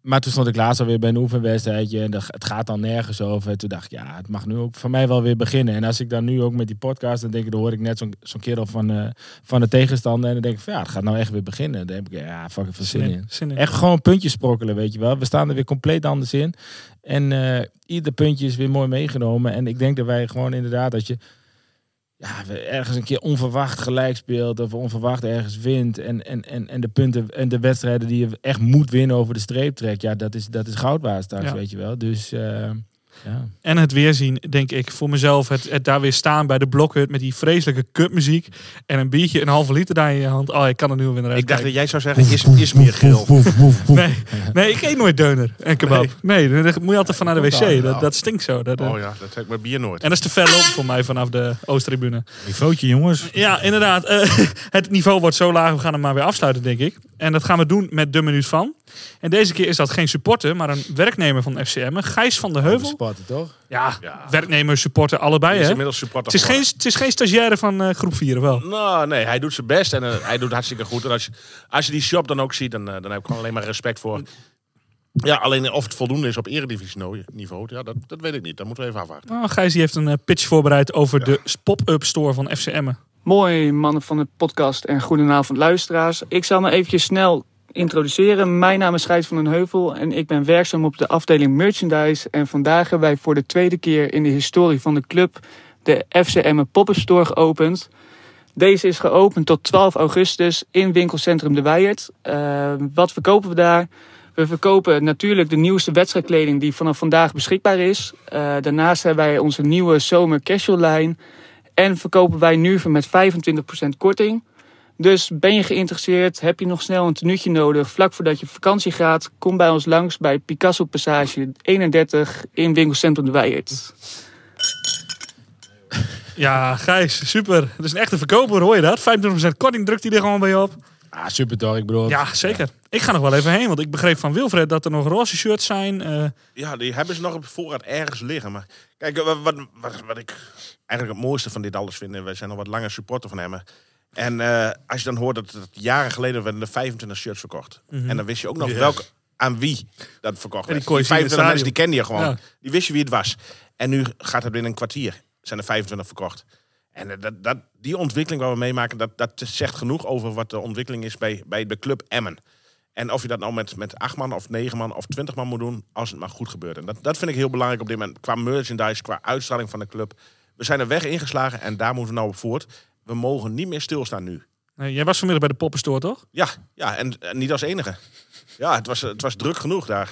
maar toen stond ik laatst alweer bij een oefenwedstrijdje en dat- het gaat dan nergens over. En toen dacht ik, ja, het mag nu ook voor mij wel weer beginnen. En als ik dan nu ook met die podcast, dan denk ik, dan hoor ik net zo'n zo'n kerel van, eh, van de tegenstander. En dan denk ik van, ja, het gaat nou echt weer beginnen. Dan heb ik, ja, fucking veel zin in. Zin in. Echt gewoon puntjes sprokkelen, weet je wel. We staan er weer compleet anders in. En eh, ieder puntje is weer mooi meegenomen. En ik denk dat wij gewoon inderdaad dat je ja, ergens een keer onverwacht gelijk speelt of onverwacht ergens wint. En, en, en, en de punten en de wedstrijden die je echt moet winnen over de streep trekt. Ja, dat is, dat is goud waard straks, Ja. weet je wel. Dus eh, ja. En het weerzien, denk ik, voor mezelf. Het, het daar weer staan bij de blokhut met die vreselijke kutmuziek. En een biertje, een halve liter daar in je hand. Oh, ik kan er nu weer naar Ik dacht dat jij zou zeggen, is, is meer geel. Nee, nee, ik eet nooit deuner en kebab. Nee, dan moet je altijd van naar de wc. dan? Dat, dat stinkt zo. Dat. Oh ja, dat heb ik met bier nooit. En dat is te ver lopen voor mij vanaf de Oosttribune. Niveautje, jongens. Ja, inderdaad. eh, het niveau wordt zo laag. We gaan hem maar weer afsluiten, denk ik. En dat gaan we doen met de minuut van. En deze keer is dat geen supporter, maar een werknemer van FCM. Gijs van de De Heuvel. Toch? Ja, Ja. werknemer, supporter, allebei. Hij is Hè? inmiddels supporter Het is, geen, het is geen stagiaire van eh, groep 4, of wel? Nou, nee, hij doet zijn best en eh, hij doet hartstikke goed. En als je, als je die shop dan ook ziet, dan, eh, dan heb ik gewoon alleen maar respect voor. Ja, alleen of het voldoende is op eredivisie niveau, ja, dat, dat weet ik niet. Dat moeten we even afwachten. Nou, Gijs die heeft een pitch voorbereid over de pop-up store van FCM. Mooi mannen van de podcast en goedenavond luisteraars. Ik zal me eventjes snel introduceren. Mijn naam is Gijs van den Heuvel en ik ben werkzaam op de afdeling merchandise. En vandaag hebben wij voor de tweede keer in de historie van de club de FCM Pop-up Store geopend. Deze is geopend tot 12 augustus in winkelcentrum De Weijert. Eh, wat verkopen we daar? We verkopen natuurlijk de nieuwste wedstrijdkleding die vanaf vandaag beschikbaar is. Eh, daarnaast hebben wij onze nieuwe zomer casual lijn. En verkopen wij nu met 25% korting. Dus ben je geïnteresseerd, heb je nog snel een tenuutje nodig vlak voordat je op vakantie gaat, kom bij ons langs bij Picasso Passage 31 in winkelcentrum De Weijert. Ja, Gijs, super. Dat is een echte verkoper, hoor je dat? 25% korting drukt hij er gewoon bij je op. Ah, super toch? Ik bedoel, Ja, zeker. Ik ga nog wel even heen, want ik begreep van Wilfred dat er nog roze shirts zijn. eh, Ja, die hebben ze nog op voorraad ergens liggen. Maar kijk, wat, wat, wat, wat ik eigenlijk het mooiste van dit alles vind, en wij zijn al wat langer supporter van hem. En eh, als je dan hoort dat het jaren geleden werden er 25 shirts verkocht. En dan wist je ook nog welke, aan wie dat verkocht Mhm. Die werd. Die zien in het 25 mensen die kende je gewoon. Ja. Die wist je wie het was. En nu gaat het binnen een kwartier. Zijn er 25 verkocht. En eh, dat, dat, die ontwikkeling waar we meemaken, dat, dat zegt genoeg over wat de ontwikkeling is bij, bij de club Emmen. En of je dat nou met, met acht man of negen man of twintig man moet doen, als het maar goed gebeurt. En dat, dat vind ik heel belangrijk op dit moment. Qua merchandise, qua uitstraling van de club. We zijn er weg ingeslagen en daar moeten we nou op voort. We mogen niet meer stilstaan nu. nee, jij was vanmiddag bij de poppenstore, toch? Ja, ja en, en niet als enige. Ja, het was, het was druk genoeg daar.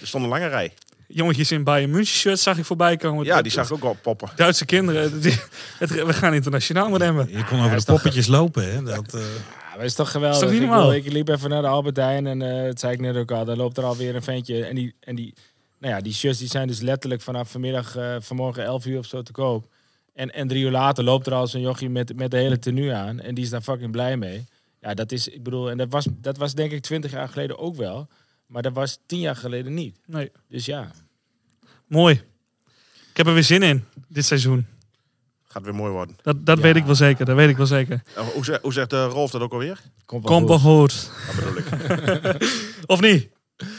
Er stond een lange rij. Jongetjes in Bayern München shirts zag ik voorbij komen. Ja, die zag ik ook al poppen. Duitse kinderen. die- het- we gaan internationaal met hem. Je kon over de poppetjes lopen, hè. Dat, eh, Ja, maar is toch geweldig. Is toch niet ik, ik liep even naar de Albertijn en eh dat zei ik net ook al. Dan loopt er alweer een ventje en die, en die, nou ja, die shirts die zijn dus letterlijk vanaf vanmiddag, eh, vanmorgen 11 uur of zo te koop. En, en drie uur later loopt er al zo'n jochie met, met de hele tenue aan. En die is daar fucking blij mee. Ja, dat is, ik bedoel, en dat was, dat was denk ik 20 jaar geleden ook wel. Maar dat was 10 jaar geleden niet. Nee. Dus ja, Mooi. Ik heb er weer zin in, dit seizoen. Gaat weer mooi worden. Dat, dat Ja. weet ik wel zeker. Dat weet ik wel zeker. Hoe, zegt- hoe zegt eh, Rolf dat ook alweer? komt wel Komt goed. wel goed. Dat bedoel ik. Of niet?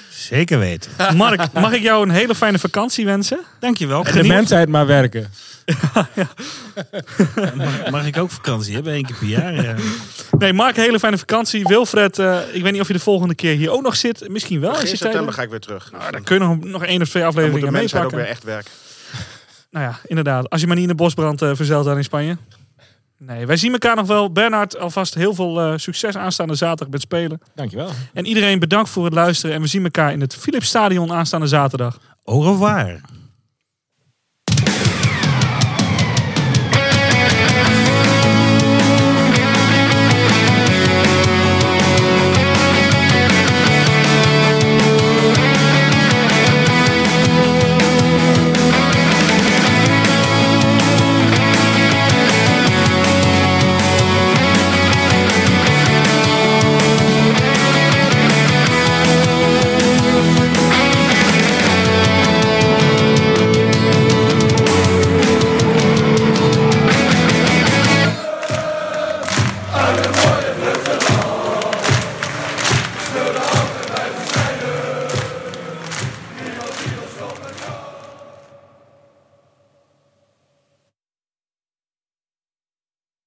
Zeker weten. Mark, mag ik jou een hele fijne vakantie wensen? Dankjewel. En de mensheid maar werken. Mag, mag ik ook vakantie hebben? Eén keer per jaar. ja. Nee, Mark, een hele fijne vakantie. Wilfred, eh, ik weet niet of je de volgende keer hier ook nog zit. Misschien wel. Als Begin je tijd september ga ik weer terug. Nou, dan kun je nog, nog één of twee Dan moet de afleveringen ook weer echt werken. Nou ja, inderdaad. Als je maar niet in de bosbrand eh verzeilt daar in Spanje. Nee, wij zien elkaar nog wel. Bernard, alvast heel veel eh, succes aanstaande zaterdag met spelen. Dankjewel. En iedereen bedankt voor het luisteren. En we zien elkaar in het Philips Stadion aanstaande zaterdag. Au revoir.